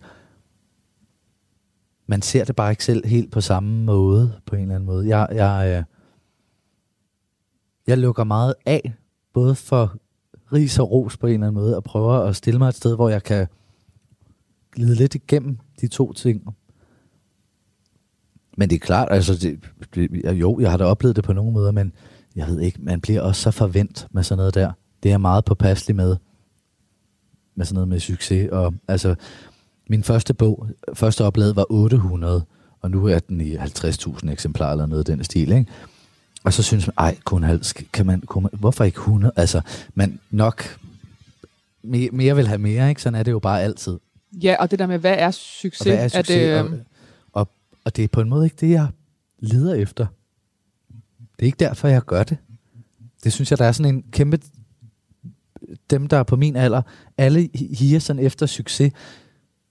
man ser det bare ikke selv helt på samme måde, på en eller anden måde. Jeg, jeg, øh, jeg lukker meget af, både for ris og ros på en eller anden måde, og prøver at stille mig et sted, hvor jeg kan glide lidt igennem de to ting. Men det er klart, altså, det, det, jo, jeg har da oplevet det på nogle måder, men jeg ved ikke, man bliver også så forvent med sådan noget der. Det er jeg meget påpasselig med, med sådan noget med succes. Og altså, min første bog, første oplaget var 800, og nu er den i 50.000 eksemplarer eller noget af den stil, ikke? Og så synes man, ej, kun halv, kan man, man, hvorfor ikke 100? Altså, man nok mere, mere vil have mere, ikke? Sådan er det jo bare altid. Ja, og det der med, hvad er succes? Og hvad er succes? det, og, og, og det er på en måde ikke det, jeg leder efter. Det er ikke derfor, jeg gør det. Det synes jeg, der er sådan en kæmpe... Dem, der er på min alder, alle higer sådan efter succes.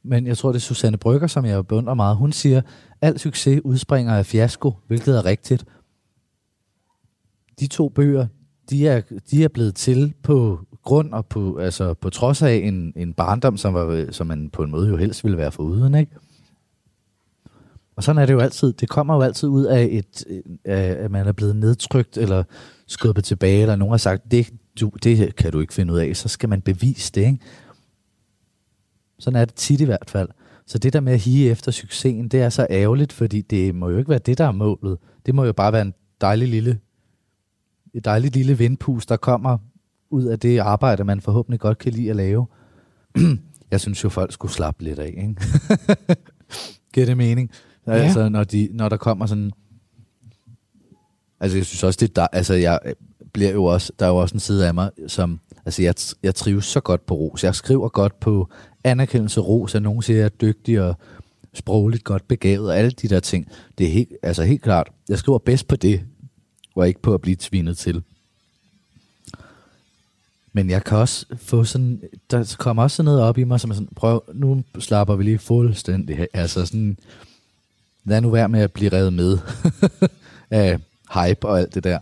Men jeg tror, det er Susanne Brygger, som jeg beundrer meget. Hun siger, al succes udspringer af fiasko, hvilket er rigtigt. De to bøger, de er, de er blevet til på grund og på, altså på trods af en, en barndom, som, var, som man på en måde jo helst ville være foruden, ikke? Og sådan er det jo altid. Det kommer jo altid ud af, et, af at man er blevet nedtrykt, eller skubbet tilbage, eller nogen har sagt, det, du, det kan du ikke finde ud af, så skal man bevise det, ikke? Sådan er det tit i hvert fald. Så det der med at hige efter succesen, det er så ærgerligt, fordi det må jo ikke være det, der er målet. Det må jo bare være en dejlig lille, et dejligt lille vindpus, der kommer ud af det arbejde, man forhåbentlig godt kan lide at lave. Jeg synes jo, folk skulle slappe lidt af, ikke? Giver det mening? Ja. Altså, når, de, når der kommer sådan... Altså, jeg synes også, det er der, altså, jeg øh, bliver jo også, der er jo også en side af mig, som, altså, jeg, jeg trives så godt på ros. Jeg skriver godt på anerkendelse ros, at nogen siger, at jeg er dygtig og sprogligt godt begavet, og alle de der ting. Det er helt, altså helt klart, jeg skriver bedst på det, og ikke på at blive tvinet til. Men jeg kan også få sådan, der kommer også sådan noget op i mig, som er sådan, prøv, nu slapper vi lige fuldstændig. Altså sådan, lad nu være med at blive revet med af hype og alt det der.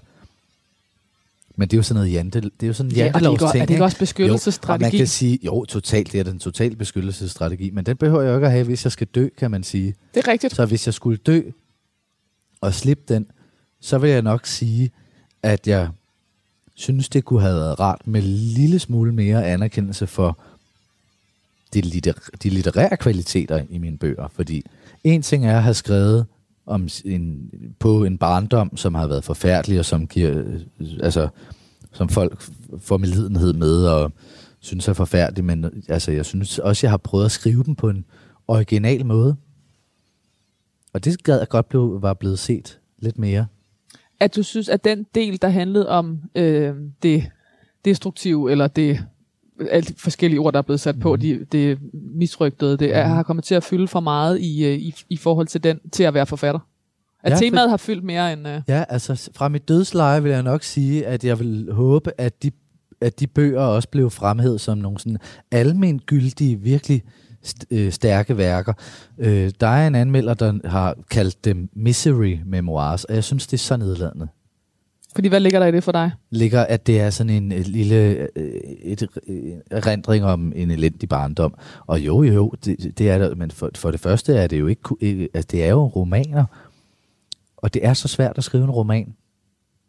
Men det er jo sådan noget jante, det er jo sådan en Ja, det er, det ikke også beskyttelsesstrategi? Jo, man kan sige, jo, totalt, det er den totale beskyttelsesstrategi, men den behøver jeg jo ikke at have, hvis jeg skal dø, kan man sige. det er rigtigt. Så hvis jeg skulle dø og slippe den, så vil jeg nok sige, at jeg synes, det kunne have været rart med en lille smule mere anerkendelse for de, litter- de litterære kvaliteter i mine bøger. Fordi en ting er at have skrevet om en, på en barndom, som har været forfærdelig, og som giver, øh, altså, som folk får medlidenhed med, og synes er forfærdelig, men øh, altså, jeg synes også, jeg har prøvet at skrive dem på en original måde. Og det gad jeg godt blev, var blevet set lidt mere. At du synes, at den del, der handlede om øh, det destruktive, eller det alle de forskellige ord, der er blevet sat på, de, det misrygtede, det er, har kommet til at fylde for meget i, øh, i, i forhold til den til at være forfatter. At Ja, for- temaet har fyldt mere end... Øh, Ja, altså fra mit dødsleje vil jeg nok sige, at jeg vil håbe, at de, at de bøger også blev fremhævet som nogle sådan almengyldige, virkelig st- øh, stærke værker. Øh, der er en anmelder, der har kaldt dem misery memoirs, og jeg synes, det er så nedladende fordi hvad ligger der i det for dig? ligger, at det er sådan en et lille et, et, øh, erindring om en elendig barndom. Og jo, jo, jo, det, det er der, men for, for det første er det jo ikke, ikke altså det er jo romaner, og det er så svært at skrive en roman.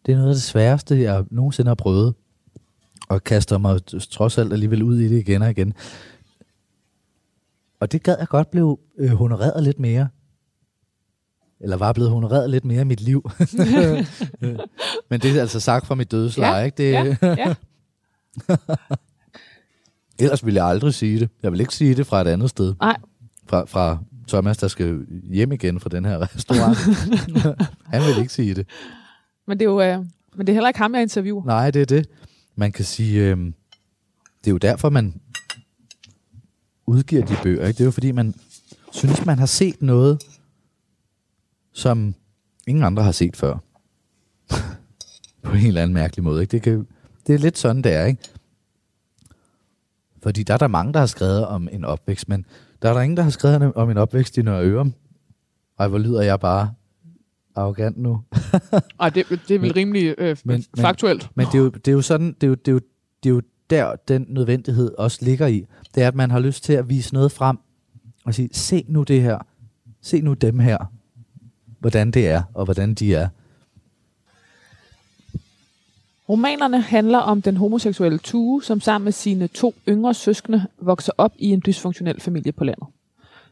Det er noget af det sværeste, jeg nogensinde har prøvet, og kaster mig trods alt alligevel ud i det igen og igen. Og det gad jeg godt blive øh, honoreret lidt mere. Eller var blevet honoreret lidt mere i mit liv. Men det er altså sagt fra mit dødsleje, Ja, ikke? Det, Ja, ja. Ellers ville jeg aldrig sige det. Jeg vil ikke sige det fra et andet sted. Nej, Fra, fra Thomas, der skal hjem igen fra den her restaurant. Han vil ikke sige det. men det er jo... Øh, men det er heller ikke ham, jeg interviewer. Nej, det er det. Man kan sige, øh, det er jo derfor, man udgiver de bøger. Ikke? Det er jo fordi, man synes, man har set noget, som ingen andre har set før. På en eller anden mærkelig måde. Ikke? Det, kan, det er lidt sådan, det er. Ikke? Fordi der er der mange, der har skrevet om en opvækst, men der er der ingen, der har skrevet om en opvækst i Nørre Ørum. Ej, hvor lyder jeg bare arrogant nu. Ej, det, det er vel Men- rimelig øh, men- men- faktuelt. Men det er jo, det er jo sådan, det er jo, det er jo, det er jo der, den nødvendighed også ligger i. Det er, at man har lyst til at vise noget frem og sige, se nu det her. Se nu dem her. Hvordan det er, og hvordan de er. Romanerne handler om den homoseksuelle Tue, som sammen med sine to yngre søskende vokser op i en dysfunktionel familie på landet.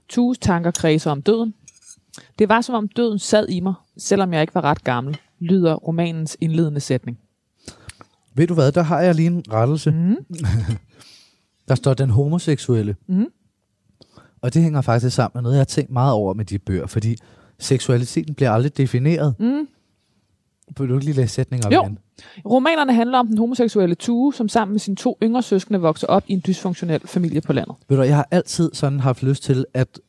Tues tanker kredser om døden. Det var som om døden sad i mig, selvom jeg ikke var ret gammel, lyder romanens indledende sætning. Ved du hvad, der har jeg lige en rettelse. Mm. Der står den homoseksuelle. Mm. Og det hænger faktisk sammen med noget, jeg har tænkt meget over med de bøger, fordi seksualiteten bliver aldrig defineret. Mm. Vil du ikke lige læse sætningen op Jo. igen? Romanerne handler om den homoseksuelle Tue, som sammen med sine to yngre søskende vokser op i en dysfunktionel familie på landet. Ved du, jeg har altid sådan haft lyst til, at,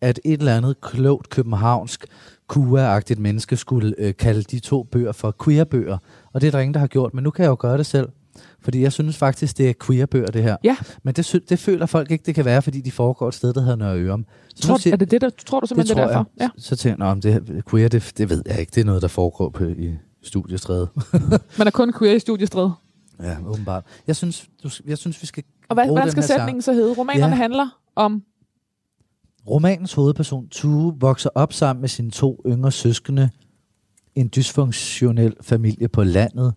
at et eller andet klogt københavnsk kua-agtigt menneske skulle øh, kalde de to bøger for queer-bøger. Og det er der ingen, der har gjort, men nu kan jeg jo gøre det selv. Fordi jeg synes faktisk, det er queer-bøger, det her. Ja. Men det, sy- det føler folk ikke, det kan være, fordi de foregår et sted, der hedder Nørre Ørum. Så Tror, siger- er det det, der, tror du simpelthen, det, er derfor? jeg. Så, så tænker jeg, "Nå, men det queer, det, det ved jeg ikke. Det er noget, der foregår på, i studiestræde. Ja. Man er kun queer i studiestred. ja, åbenbart. Jeg synes, du, jeg synes vi skal Og hvad, hvordan den skal her sang. sætningen så hedde? Romanerne Ja. handler om... Romanens hovedperson, Tue, vokser op sammen med sine to yngre søskende en dysfunktionel familie på landet.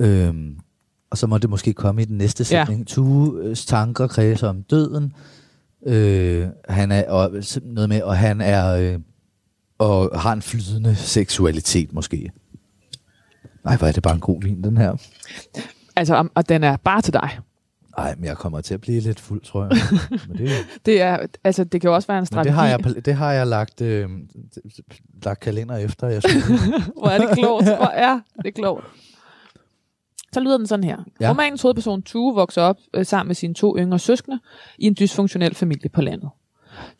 Øhm, og så må det måske komme i den næste sætning. Ja. Tues tanker kredser om døden. Øh, han er og, noget med, og han er øh, og har en flydende seksualitet måske. Nej, hvor er det bare en god vin, den her. Altså, og den er bare til dig. Ej, men jeg kommer til at blive lidt fuld, tror jeg. men det, Det, er, altså, det kan jo også være en men strategi. det har jeg, det har jeg lagt, øh, lagt kalender efter. Jeg synes, Hvor er det klogt. Hvor er det klogt. Så lyder den sådan her. Ja. Romanens hovedperson Tue vokser op øh, sammen med sine to yngre søskende i en dysfunktionel familie på landet.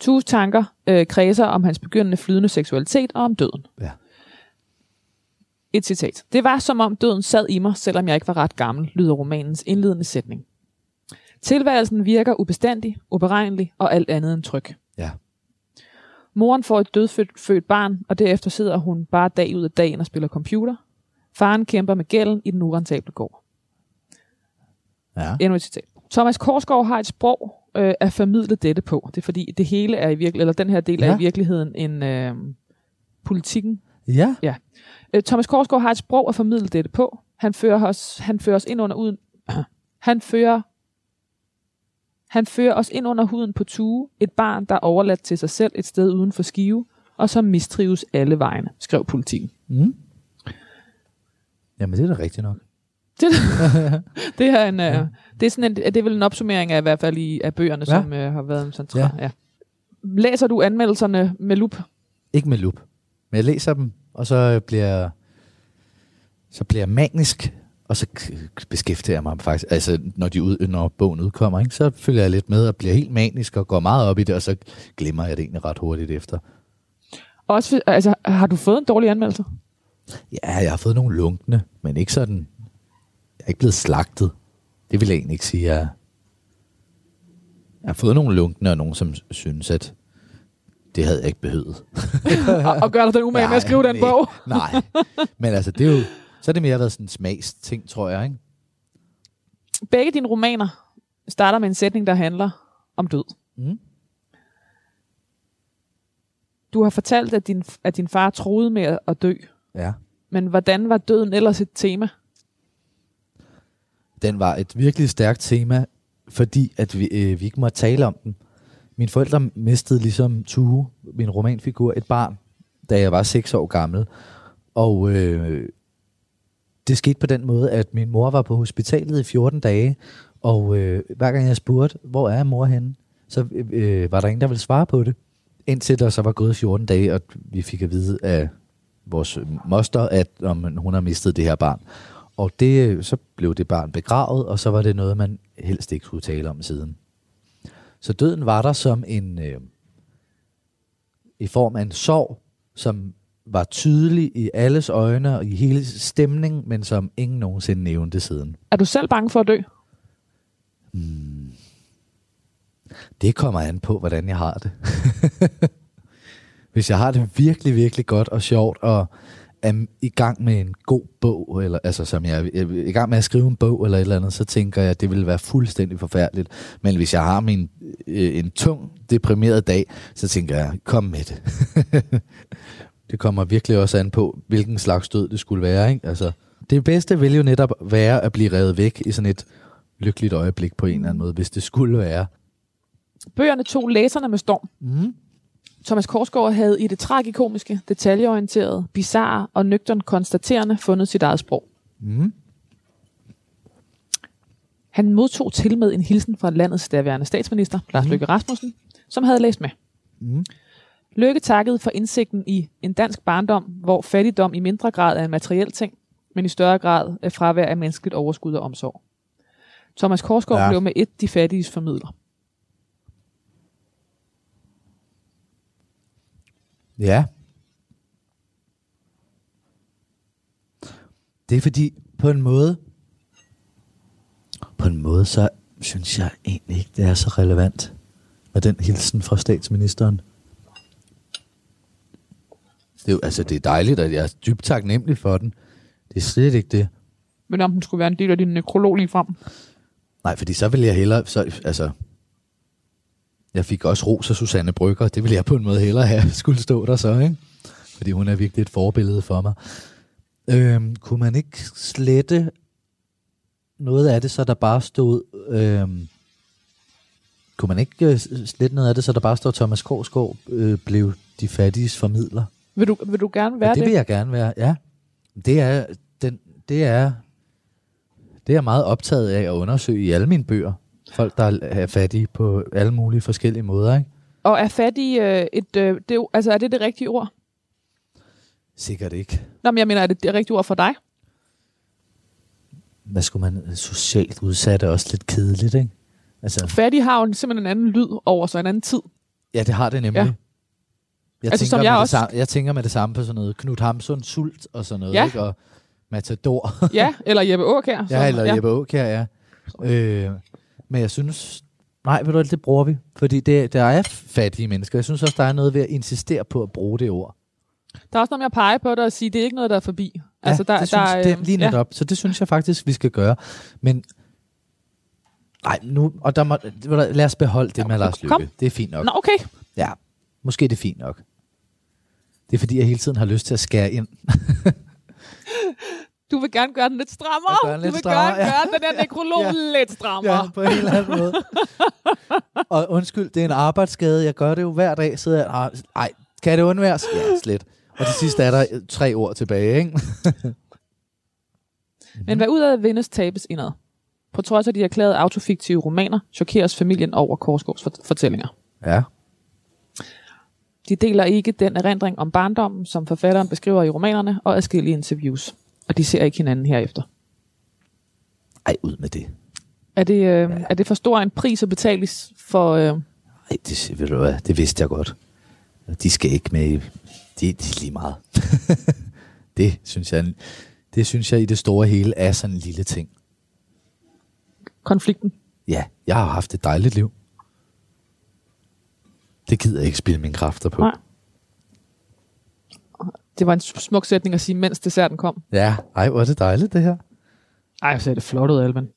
Tues tanker øh, kredser om hans begyndende flydende seksualitet og om døden. Ja. Et citat. Det var som om døden sad i mig, selvom jeg ikke var ret gammel, lyder romanens indledende sætning. Tilværelsen virker ubestandig, uberegnelig og alt andet end tryg. Ja. Moren får et dødfødt født barn, og derefter sidder hun bare dag ud af dagen og spiller computer. Faren kæmper med gælden i den urentable gård. ja. Endnu et citat. Thomas Korsgaard har et sprog øh, at formidle dette på. Det er fordi, det hele er i virkelig, eller den her del ja. er Ja. i virkeligheden en øh, politikken. Ja. Øh, Thomas Korsgaard har et sprog at formidle dette på. Han fører os, han fører os ind under uden, han fører han fører os ind under huden på Tue, et barn, der er overladt til sig selv et sted uden for skive, og som mistrives alle vegne, skrev politikken. Mm. Jamen, det er da rigtigt nok. Det, det, er en, ja. det, er sådan en, det er vel en opsummering af i hvert fald i, af bøgerne, ja. Som øh, har været en central. Ja. Ja. Læser du anmeldelserne med lup? Ikke med lup. Men jeg læser dem, og så bliver så bliver jeg manisk, og så beskæftiger jeg mig faktisk, altså når, de ud, når bogen udkommer, ikke, så følger jeg lidt med og bliver helt manisk og går meget op i det, og så glemmer jeg det egentlig ret hurtigt efter. Også, altså, har du fået en dårlig anmeldelse? Ja, jeg har fået nogle lunkne, men ikke sådan, jeg er ikke blevet slagtet. Det vil jeg egentlig ikke sige, jeg. Jeg har fået nogle lunkne, og nogen, som synes, at det havde jeg ikke behøvet. og, og gør dig den umage med at skrive den nej, bog? Nej, men altså, det er jo, så er det mere været sådan en smagsting, tror jeg, ikke? Begge dine romaner starter med en sætning, der handler om død. Mm. Du har fortalt, at din, at din far troede med at dø. Ja. Men hvordan var døden ellers et tema? Den var et virkelig stærkt tema, fordi at vi, øh, vi ikke måtte tale om den. Mine forældre mistede ligesom Tue, min romanfigur, et barn, da jeg var 6 år gammel. Og øh, det skete på den måde, at min mor var på hospitalet i 14 dage, og øh, hver gang jeg spurgte, hvor er mor henne, så øh, var der ingen, der ville svare på det. Indtil der så var gået 14 dage, og vi fik at vide af vores moster, at om hun har mistet det her barn. Og det, så blev det barn begravet, og så var det noget, man helst ikke skulle tale om siden. Så døden var der som en, øh, i form af en sorg, som var tydelig i alles øjne og i hele stemningen, men som ingen nogensinde nævnte siden. Er du selv bange for at dø? Det kommer an på, hvordan jeg har det. Hvis jeg har det virkelig, virkelig godt og sjovt, og er i gang med en god bog, eller altså som jeg er i gang med at skrive en bog eller et eller andet, så tænker jeg, at det vil være fuldstændig forfærdeligt. Men hvis jeg har min, øh, en tung, deprimeret dag, så tænker jeg, kom med det. det kommer virkelig også an på, hvilken slags død det skulle være. Ikke? Altså, det bedste vil jo netop være at blive revet væk i sådan et lykkeligt øjeblik på en eller anden måde, hvis det skulle være. Bøgerne tog læserne med storm. Mm. Thomas Korsgaard havde i det tragikomiske, detaljeorienterede, bizarre og nøgtern konstaterende fundet sit eget sprog. Mm. Han modtog til med en hilsen fra landets daværende statsminister, Lars Løkke Rasmussen, som havde læst med. Mm. Løkke takkede for indsigten i en dansk barndom, hvor fattigdom i mindre grad er en materiel ting, men i større grad er fravær af menneskeligt overskud og omsorg. Thomas Korsgaard Ja. ja. blev med et de fattiges formidler. Ja. Det er fordi, på en måde, på en måde, så synes jeg egentlig ikke, det er så relevant med den hilsen fra statsministeren. Det er jo, altså, det er dejligt, at jeg er dybt taknemmelig for den. Det er slet ikke det. Men om den skulle være en del af din nekrolog lige frem. Nej, fordi så vil jeg hellere, så, altså, jeg fik også ros af Susanne Brygger, det ville jeg på en måde hellere have skulle stå der så, ikke? Fordi hun er virkelig et forbillede for mig. Øhm, kunne man ikke slette noget af det, så der bare stod, øhm, kunne man ikke øh, slette noget af det, så der bare står Thomas Korsgaard øh, blev de fattiges formidler? Vil du, vil du gerne være ja, det? det vil jeg gerne være, ja. Det er, den, det er, det er jeg meget optaget af at undersøge i alle mine bøger. Folk, der er fattige på alle mulige forskellige måder, ikke? Og er fattig øh, et, øh, det, altså er det det rigtige ord? Sikkert ikke. Nå, men jeg mener, er det det rigtige ord for dig? Hvad skulle man socialt udsat er også lidt kedeligt, ikke? Altså, Fattig har jo simpelthen en anden lyd over sig, en anden tid. ja, det har det nemlig. Ja. Jeg, Altså, tænker som med jeg det også- Samme, jeg tænker med det samme på sådan noget Knud Hamsun, Sult og sådan noget, Ja. ikke? Og Matador. Ja, eller Jeppe Aukjær. Ja, eller ja. Jeppe Aukjær, ja. Øh, men jeg synes, nej, ved du det bruger vi. Fordi det, der er fattige mennesker. Jeg synes også, der er noget ved at insistere på at bruge det ord. Der er også noget med at pege på det og sige, det er ikke noget, der er forbi. Altså, der, det synes, der, det er lige ja. netop. Så det synes jeg faktisk, vi skal gøre. Men nej, nu, og der må, lad os beholde det med Lars kom. Lykke. Det er fint nok. Nå, okay. Ja, måske er det fint nok. Det er fordi, jeg hele tiden har lyst til at skære ind. Du vil gerne gøre den lidt strammere. Jeg gør den lidt du vil strammere, gerne ja. gøre den der nekrolog Ja. lidt strammere. Ja, på en eller anden måde. og undskyld, det er en arbejdsskade. Jeg gør det jo hver dag. Sidder jeg, "Ah, ej, kan det undværes? Ja, slet. Og til sidst er der øh, tre ord tilbage, ikke? Men hvad ud af vindes tabes indad? På trods af de erklærede autofiktive romaner, chokeres familien over Korsgaards fort- fortællinger. Ja. De deler ikke den erindring om barndommen, som forfatteren beskriver i romanerne og adskillige interviews. Og de ser ikke hinanden herefter. Ej, ud med det. Er det, øh, er det for stor en pris at betale for... Øh, Ej, det, ved du hvad, det vidste jeg godt. De skal ikke med i... De, de er lige meget. det, synes jeg, det synes jeg i det store hele er sådan en lille ting. konflikten? Ja, jeg har haft et dejligt liv. Det gider jeg ikke spille mine kræfter på. Nej. Det var en smuk sætning at sige, mens desserten kom. Ja, ej, hvor er det dejligt det her. Ej, så er det flot ud, Alban.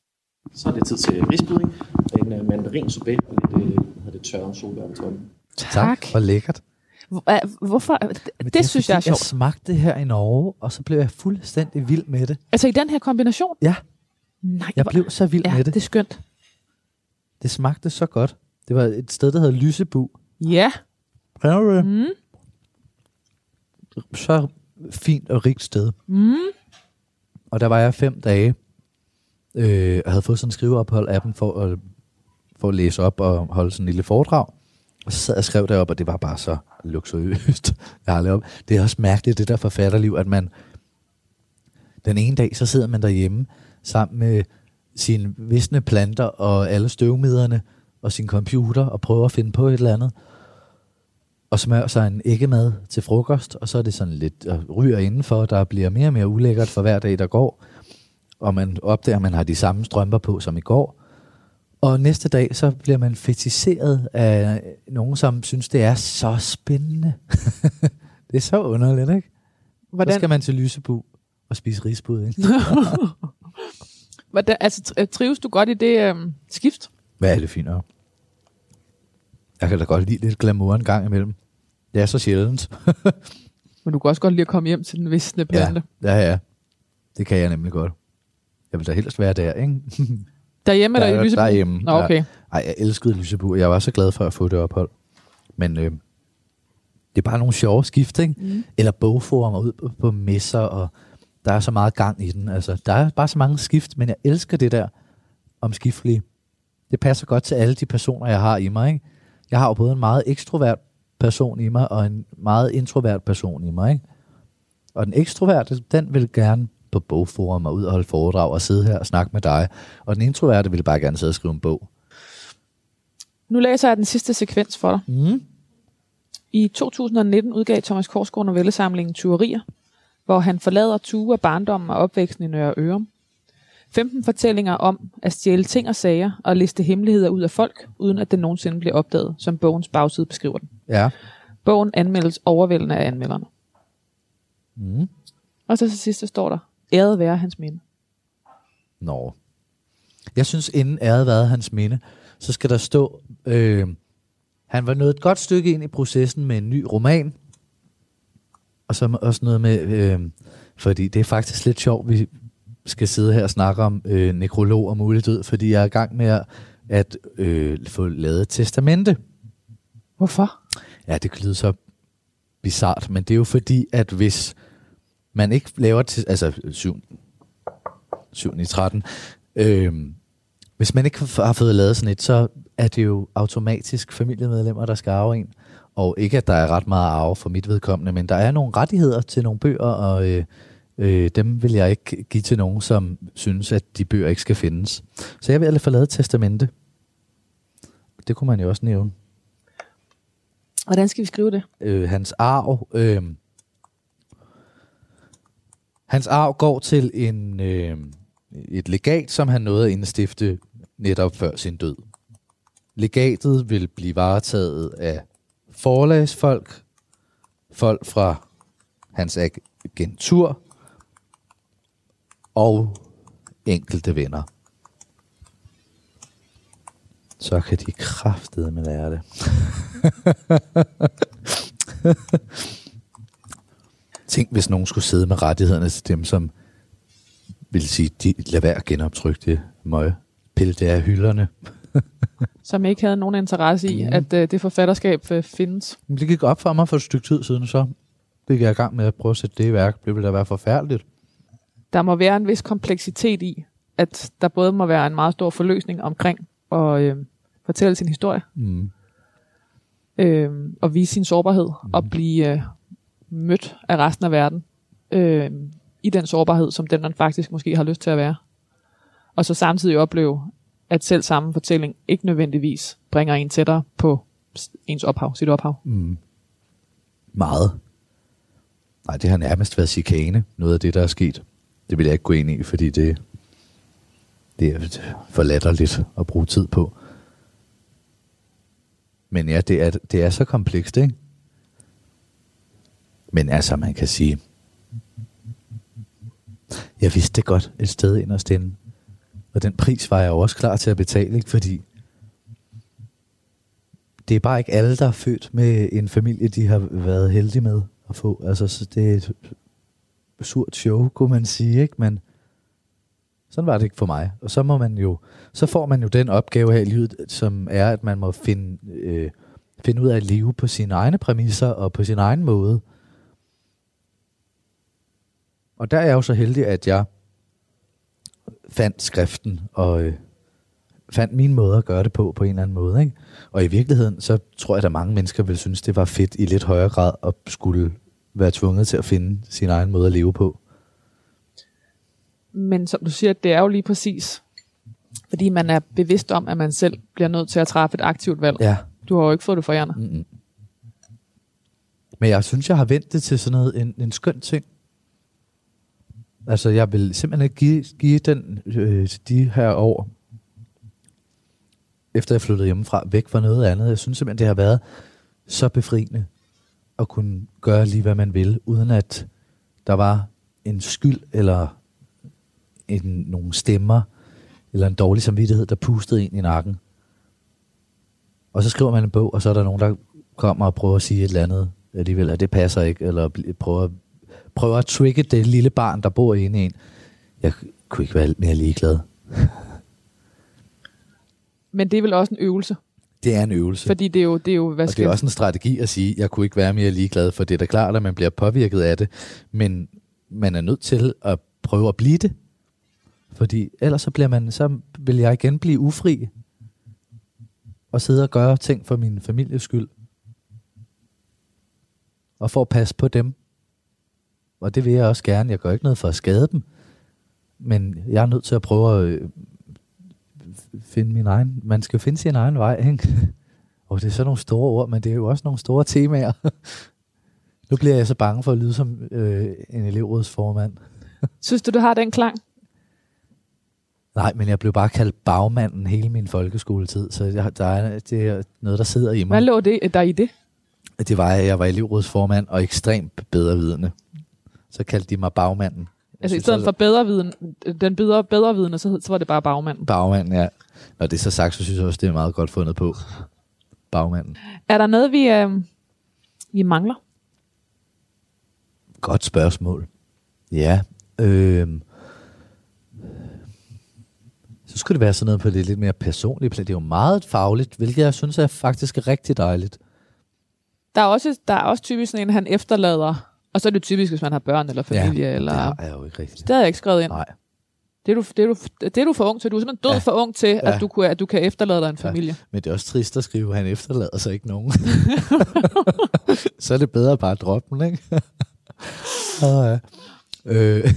Så er det tid til risbydning. En uh, mandarin sorbet og lidt uh, hvad det, tørre solbær på toppen. Tak. Hvor lækkert. Hvor- hva- Hvorfor? Det, Men det, det synes jeg er fordi, Jeg sjovt. smagte det her i Norge, og så blev jeg fuldstændig vild med det. Altså i den her kombination? Ja, Nej, jeg hvor- blev så vild ja, med det. det er skønt. Det smagte så godt. Det var et sted, der hedder Lysebu. Ja. Kender du det? Mm. Så fint og rigt sted. Mm. Og der var jeg fem dage, øh, og havde fået sådan en skriveophold af dem for at, for at læse op og holde sådan en lille foredrag. Og så sad jeg og skrev derop, og det var bare så luksuriøst. Jeg har lavet. Det er også mærkeligt, det der forfatterliv, at man... Den ene dag, så sidder man derhjemme sammen med sine visne planter og alle støvmiderne og sin computer og prøver at finde på et eller andet. Og smører sig en æggemad til frokost, og så er det sådan lidt og ryger indenfor, der bliver mere og mere ulækkert for hver dag, der går. Og man opdager, at man har de samme strømper på som i går. Og næste dag, så bliver man fetiseret af nogen, som synes, det er så spændende. det er så underligt, ikke? Hvordan? Så skal man til Lysebu og spise risbud, ikke? Hvordan, altså, tri- trives du godt i det øh, skift? Hvad er det nok? Jeg kan da godt lide lidt glamour en gang imellem. Det er så sjældent. Men du kan også godt lide at komme hjem til den visne plante. ja, ja, ja. Det kan jeg nemlig godt. Jeg vil da helst være der, ikke? Derhjemme eller i Lysebu? Derhjemme. Nå, okay. Ja. Ej, jeg elskede Lysebu. Jeg var så glad for at få det ophold. Men øh, det er bare nogle sjove skift, ikke? Mm. Eller bogformer ud på, på messer, og der er så meget gang i den. Altså, der er bare så mange skift, men jeg elsker det der omskiftelige. Det passer godt til alle de personer, jeg har i mig, ikke? Jeg har jo både en meget ekstrovert person i mig, og en meget introvert person i mig, ikke? Og den ekstroverte, den vil gerne på bogforum og ud og holde foredrag og sidde her og snakke med dig. Og den introverte vil bare gerne sidde og skrive en bog. Nu læser jeg den sidste sekvens for dig. Mm. I 2019 udgav Thomas Korsgaard novellesamlingen Tyverier, hvor han forlader Tue af barndommen og opvæksten i Nørre Ørum. 15 fortællinger om at stjæle ting og sager og liste hemmeligheder ud af folk, uden at det nogensinde bliver opdaget, som bogens bagside beskriver den. Ja. Bogen anmeldes overvældende af anmelderne. Mm. Og så til sidst så står der, æret være hans minde. Nå. Jeg synes, inden æret været hans minde, så skal der stå, øh, han var nået et godt stykke ind i processen med en ny roman, og så også noget med, øh, fordi det er faktisk lidt sjovt, vi skal sidde her og snakke om øh, nekrolog og mulig død, fordi jeg er i gang med at, at øh, få lavet et testamente. Hvorfor? Ja, det lyder så bizart, men det er jo fordi, at hvis man ikke laver, til, altså 7, 7 i 13, øh, hvis man ikke har fået lavet sådan et, så er det jo automatisk familiemedlemmer, der skal arve en. Og ikke, at der er ret meget arve for mit vedkommende, men der er nogle rettigheder til nogle bøger, og øh, øh, dem vil jeg ikke give til nogen, som synes, at de bøger ikke skal findes. Så jeg vil alle et testamente. Det kunne man jo også nævne. Hvordan skal vi skrive det? Øh, hans arv... Øh, hans arv går til en, øh, et legat, som han nåede at indstifte netop før sin død. Legatet vil blive varetaget af forlagsfolk, folk fra hans agentur og enkelte venner. Så kan de kraftede med lære det. Tænk, hvis nogen skulle sidde med rettighederne til dem, som vil sige, de, lad være at genoptrykke det møg. Pille det af hylderne. Som ikke havde nogen interesse i, Mhm. at øh, det forfatterskab øh, findes. Det gik op for mig for et stykke tid siden, så gik jeg i gang med at prøve at sætte det i værk. Det ville da være forfærdeligt. Der må være en vis kompleksitet i, at der både må være en meget stor forløsning omkring at øh, fortælle sin historie, Mm. øh, og vise sin sårbarhed, mm. og blive øh, mødt af resten af verden øh, i den sårbarhed, som den man faktisk måske har lyst til at være. Og så samtidig opleve, at selv samme fortælling ikke nødvendigvis bringer en tættere på ens ophav, sit ophav. Mm. Meget. Nej, det har nærmest været chikane, noget af det, der er sket. Det vil jeg ikke gå ind i, fordi det, det er for latterligt at bruge tid på. Men ja, det er, det er så komplekst, ikke? Men altså, man kan sige, jeg vidste det godt et sted ind og inde. Og den pris var jeg jo også klar til at betale, ikke? fordi det er bare ikke alle, der er født med en familie, de har været heldige med at få. Altså, så det surt show, kunne man sige, ikke? Men sådan var det ikke for mig. Og så må man jo, så får man jo den opgave her i livet, som er, at man må finde, øh, finde ud af at leve på sine egne præmisser og på sin egen måde. Og der er jeg jo så heldig, at jeg fandt skriften og øh, fandt min måde at gøre det på, på en eller anden måde. Ikke? Og i virkeligheden, så tror jeg, at mange mennesker vil synes, det var fedt i lidt højere grad at skulle være tvunget til at finde sin egen måde at leve på. Men som du siger, det er jo lige præcis, fordi man er bevidst om, at man selv bliver nødt til at træffe et aktivt valg. Ja. Du har jo ikke fået det forærende. Mm-mm. Men jeg synes, jeg har vendt det til sådan noget, en, en skøn ting. Altså, jeg vil simpelthen give, give den øh, de her år, efter jeg flyttede hjemmefra, væk fra noget andet. Jeg synes simpelthen, det har været så befriende at kunne gøre lige, hvad man vil, uden at der var en skyld eller en, nogle stemmer eller en dårlig samvittighed, der pustede ind i nakken. Og så skriver man en bog, og så er der nogen, der kommer og prøver at sige et eller andet alligevel, at det passer ikke, eller prøver, prøver at trigge det lille barn, der bor inde i en. Jeg kunne ikke være mere ligeglad. Men det er vel også en øvelse. Det er en øvelse. Fordi det er jo, det er jo hvad Og det skal er også en strategi at sige, jeg kunne ikke være mere ligeglad, for det er da klart, at man bliver påvirket af det, men man er nødt til at prøve at blive det. Fordi ellers så, bliver man, så vil jeg igen blive ufri og sidde og gøre ting for min families skyld. Og for at passe på dem. Og det vil jeg også gerne. Jeg gør ikke noget for at skade dem. Men jeg er nødt til at prøve at øh, finde min egen... Man skal finde sin egen vej, ikke? Og det er sådan nogle store ord, men det er jo også nogle store temaer. nu bliver jeg så bange for at lyde som øh, en elevrådsformand. Synes du, du har den klang? Nej, men jeg blev bare kaldt bagmanden hele min folkeskoletid, så jeg, der er, det er noget, der sidder i mig. Hvad lå det der i det? Det var, at jeg var elevrådsformand og ekstremt bedrevidende. Så kaldte de mig bagmanden. Altså i stedet for bedre viden, den bedre, bedre vidne, så, så var det bare bagmanden. Bagmanden, ja. Når det er så sagt, så synes jeg også, det er meget godt fundet på. Bagmanden. Er der noget, vi, øh, vi mangler? Godt spørgsmål. Ja. Øh, så skulle det være sådan noget på det lidt mere personlige plan. Det er jo meget fagligt, hvilket jeg synes er faktisk rigtig dejligt. Der er også, der er også typisk sådan en, han efterlader. Og så er det typisk, hvis man har børn eller familie. ja, eller, det jeg jo ikke rigtigt. det jeg ikke skrevet ind. Nej. Det er, du, det, er du, det er du for ung til. Du er simpelthen død Ja. ja. for ung til, Ja. at, du kunne, at du kan efterlade dig en Ja. familie. Men det er også trist at skrive, at han efterlader sig ikke nogen. så er det bedre bare at droppe den, ikke? ja. øh.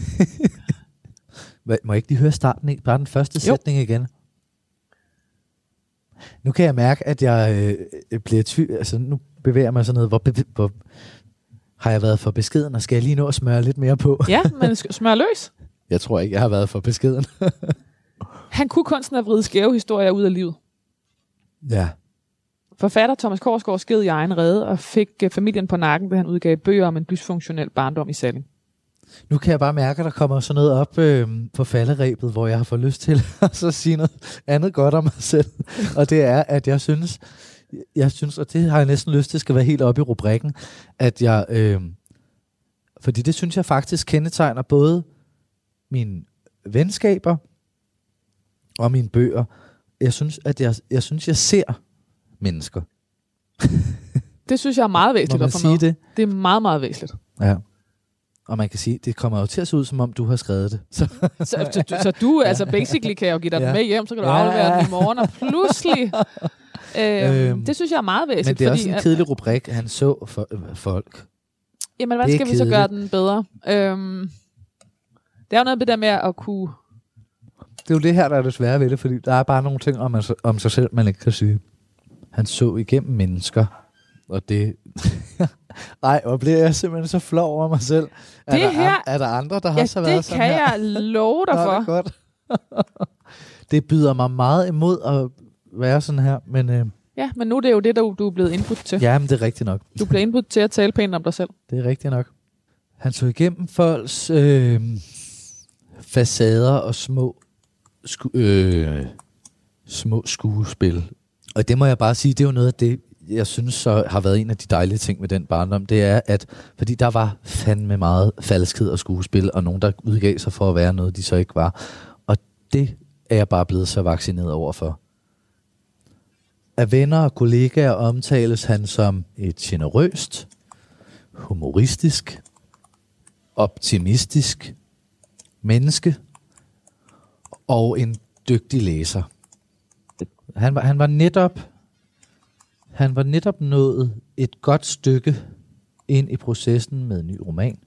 Må jeg ikke lige høre starten? Ikke? Bare den første Jo. sætning igen. Nu kan jeg mærke, at jeg øh, bliver tvivl. Altså, nu bevæger mig sådan noget, hvor, bev- hvor har jeg været for beskeden, og skal jeg lige nå at smøre lidt mere på? Ja, men smør løs. Jeg tror ikke, jeg har været for beskeden. Han kunne kunsten at vride skæve historier ud af livet. ja. Forfatter Thomas Korsgaard sked i egen rede og fik øh, familien på nakken, da han udgav bøger om en dysfunktionel barndom i Salling. Nu kan jeg bare mærke, at der kommer sådan noget op øh, på falderæbet, hvor jeg har fået lyst til at så sige noget andet godt om mig selv. Og det er, at jeg synes, jeg synes, og det har jeg næsten lyst til, skal være helt oppe i rubrikken, at jeg, øh, fordi det synes jeg faktisk kendetegner både mine venskaber og mine bøger. Jeg synes, at jeg, jeg synes, jeg ser mennesker. Det synes jeg er meget væsentligt at få sige med. det? Det er meget, meget væsentligt. Ja. Og man kan sige, det kommer jo til at se ud, som om du har skrevet det. Så, Så, så, du- så du, altså basically kan jeg jo give dig Ja. med hjem, så kan du Ja, aflevere den i morgen, og pludselig... Øhm, Øhm, det synes jeg er meget væsentligt. men det er fordi, også en kedelig rubrik, han så for, øh, folk. Jamen, hvad Det er skal vi så gøre den bedre? Øhm, det er jo noget med det der med at kunne... Det er jo det her, der er det svære ved det, fordi der er bare nogle ting om, altså, om sig selv, man ikke kan sige. Han så igennem mennesker, og det... Ej, hvor bliver jeg simpelthen så flov over mig selv. Er, Det der, her- an- er der andre, der Ja, har været det sådan kan her? jeg love dig det for. er godt. det byder mig meget imod at være sådan her, men øh, Ja, men nu er det jo det, du, du er blevet indbudt til. ja, men det er rigtigt nok. Du bliver indbudt til at tale pænt om dig selv. Det er rigtigt nok. Han tog igennem folks øh, facader og små, sku, øh, små skuespil. Og det må jeg bare sige, det er jo noget af det, jeg synes så har været en af de dejlige ting med den barndom, det er, at fordi der var fandme meget falskhed og skuespil, og nogen, der udgav sig for at være noget, de så ikke var. Og det er jeg bare blevet så vaccineret over for. Af venner og kollegaer omtales han som et generøst, humoristisk, optimistisk menneske og en dygtig læser. Han var, han var netop han var netop nået et godt stykke ind i processen med en ny roman.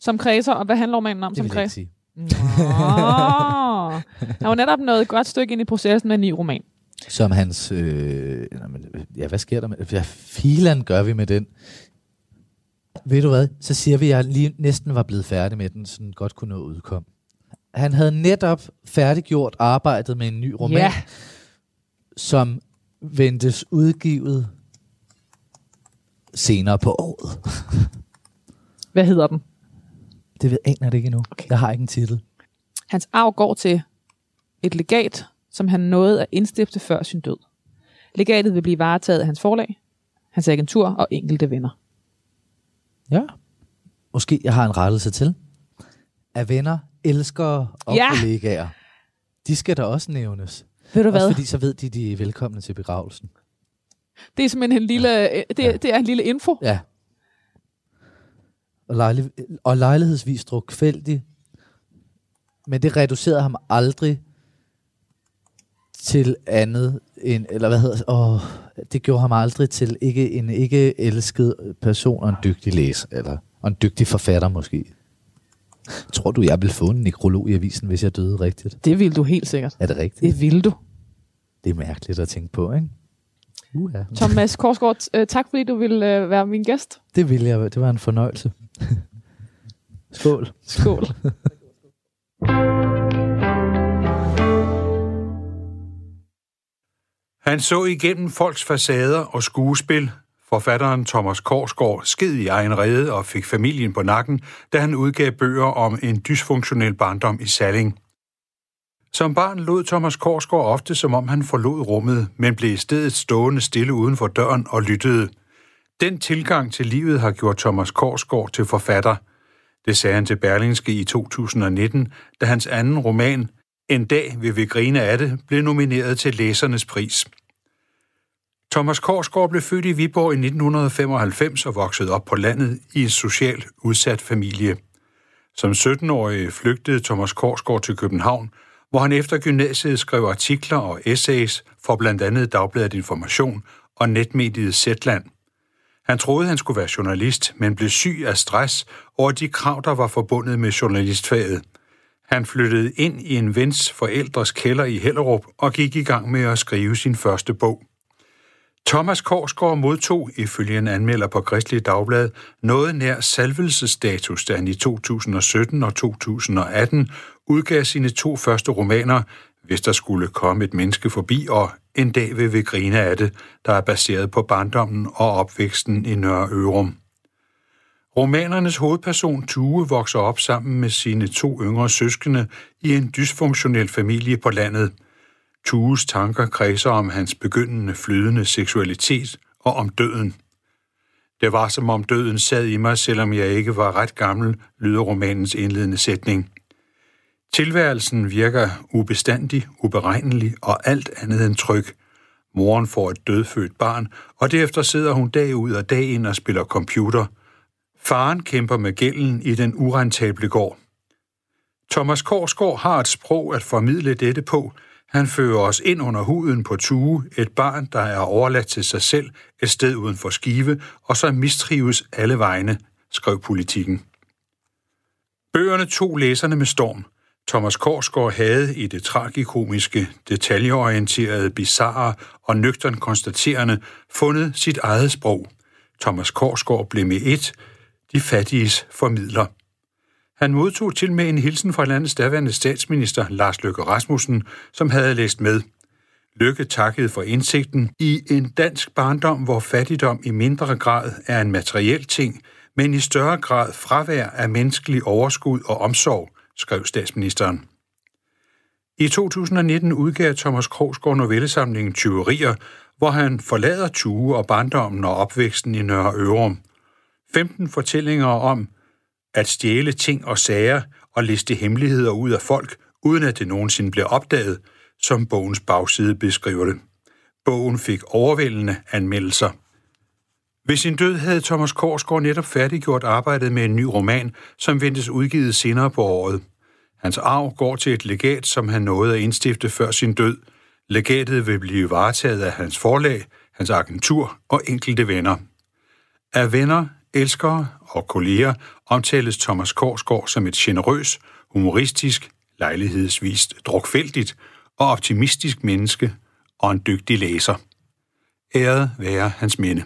Som kredser, og hvad handler romanen om Det som vil jeg ikke kreds? sige. Han var netop nået et godt stykke ind i processen med en ny roman. Som hans... Øh, ja, hvad sker der med... Ja, filan gør vi med den. Ved du hvad? Så siger vi, at jeg lige næsten var blevet færdig med den, så den godt kunne nå udkom. Han havde netop færdiggjort arbejdet med en ny roman, Ja. som ventes udgivet senere på året. Hvad hedder den? Det ved aner det ikke endnu. Okay. Jeg har ikke en titel. Hans arv går til et legat, som han nåede at indstifte før sin død. Legatet vil blive varetaget af hans forlag, hans agentur og enkelte venner. Ja. Måske jeg har en rettelse til. Af venner, elskere og Ja. ja. kollegaer. De skal da også nævnes. Ved du Også hvad? fordi så ved de, de er velkomne til begravelsen. Det er simpelthen en lille, øh, det, Ja. det er en lille info. Ja. Og, lejli- og lejlighedsvis drukfældig. Men det reducerede ham aldrig til andet end, eller hvad hedder åh, det gjorde ham aldrig til ikke en ikke elsket person og en dygtig læser, eller og en dygtig forfatter måske. Tror du, jeg ville få en nekrolog i avisen, hvis jeg døde rigtigt? Det vil du helt sikkert. Er det rigtigt? Det vil du. Det er mærkeligt at tænke på, ikke? Uh, ja. Thomas Korsgaard, øh, tak fordi du ville øh, være min gæst. Det ville jeg. Det var en fornøjelse. Skål. Skål. Han så igennem folks facader og skuespil. Forfatteren Thomas Korsgaard sked i egen rede og fik familien på nakken, da han udgav bøger om en dysfunktionel barndom i Salling. Som barn lod Thomas Korsgaard ofte, som om han forlod rummet, men blev i stedet stående stille uden for døren og lyttede. Den tilgang til livet har gjort Thomas Korsgaard til forfatter. Det sagde han til Berlingske i 2019, da hans anden roman, en dag vil vi grine af det, blev nomineret til læsernes pris. Thomas Korsgaard blev født i Viborg i 1995 og voksede op på landet i en socialt udsat familie. Som 17-årig flygtede Thomas Korsgaard til København, hvor han efter gymnasiet skrev artikler og essays for blandt andet Dagbladet Information og netmediet Zetland. Han troede, han skulle være journalist, men blev syg af stress over de krav, der var forbundet med journalistfaget. Han flyttede ind i en vens forældres kælder i Hellerup og gik i gang med at skrive sin første bog. Thomas Korsgaard modtog, ifølge en anmelder på Kristelig Dagblad, noget nær salvelsestatus, da han i 2017 og 2018 udgav sine to første romaner, Hvis der skulle komme et menneske forbi, og En dag vil vi grine af det, der er baseret på barndommen og opvæksten i Nørre Ørum. Romanernes hovedperson Tue vokser op sammen med sine to yngre søskende i en dysfunktionel familie på landet. Tues tanker kredser om hans begyndende flydende seksualitet og om døden. Det var som om døden sad i mig, selvom jeg ikke var ret gammel, lyder romanens indledende sætning. Tilværelsen virker ubestandig, uberegnelig og alt andet end tryg. Moren får et dødfødt barn, og derefter sidder hun dag ud og dag ind og spiller computer. Faren kæmper med gælden i den urentable gård. Thomas Korsgaard har et sprog at formidle dette på. Han fører os ind under huden på Tue, et barn, der er overladt til sig selv, et sted uden for skive, og så mistrives alle vegne, skrev politikken. Bøgerne tog læserne med storm. Thomas Korsgaard havde i det tragikomiske, detaljeorienterede, bizarre og nøgtern konstaterende fundet sit eget sprog. Thomas Korsgaard blev med et, de fattiges formidler. Han modtog til med en hilsen fra landets daværende statsminister Lars Løkke Rasmussen, som havde læst med. Løkke takkede for indsigten i en dansk barndom, hvor fattigdom i mindre grad er en materiel ting, men i større grad fravær af menneskelig overskud og omsorg, skrev statsministeren. I 2019 udgav Thomas Krogsgaard novellesamlingen Tyverier, hvor han forlader Tue og barndommen og opvæksten i Nørre Ørum. 15 fortællinger om at stjæle ting og sager og liste hemmeligheder ud af folk, uden at det nogensinde blev opdaget, som bogens bagside beskriver det. Bogen fik overvældende anmeldelser. Ved sin død havde Thomas Korsgaard netop færdiggjort arbejdet med en ny roman, som ventes udgivet senere på året. Hans arv går til et legat, som han nåede at indstifte før sin død. Legatet vil blive varetaget af hans forlag, hans agentur og enkelte venner. Af venner, elskere og kolleger omtales Thomas Korsgaard som et generøs, humoristisk, lejlighedsvist drukfældigt og optimistisk menneske og en dygtig læser. Æret være hans minde.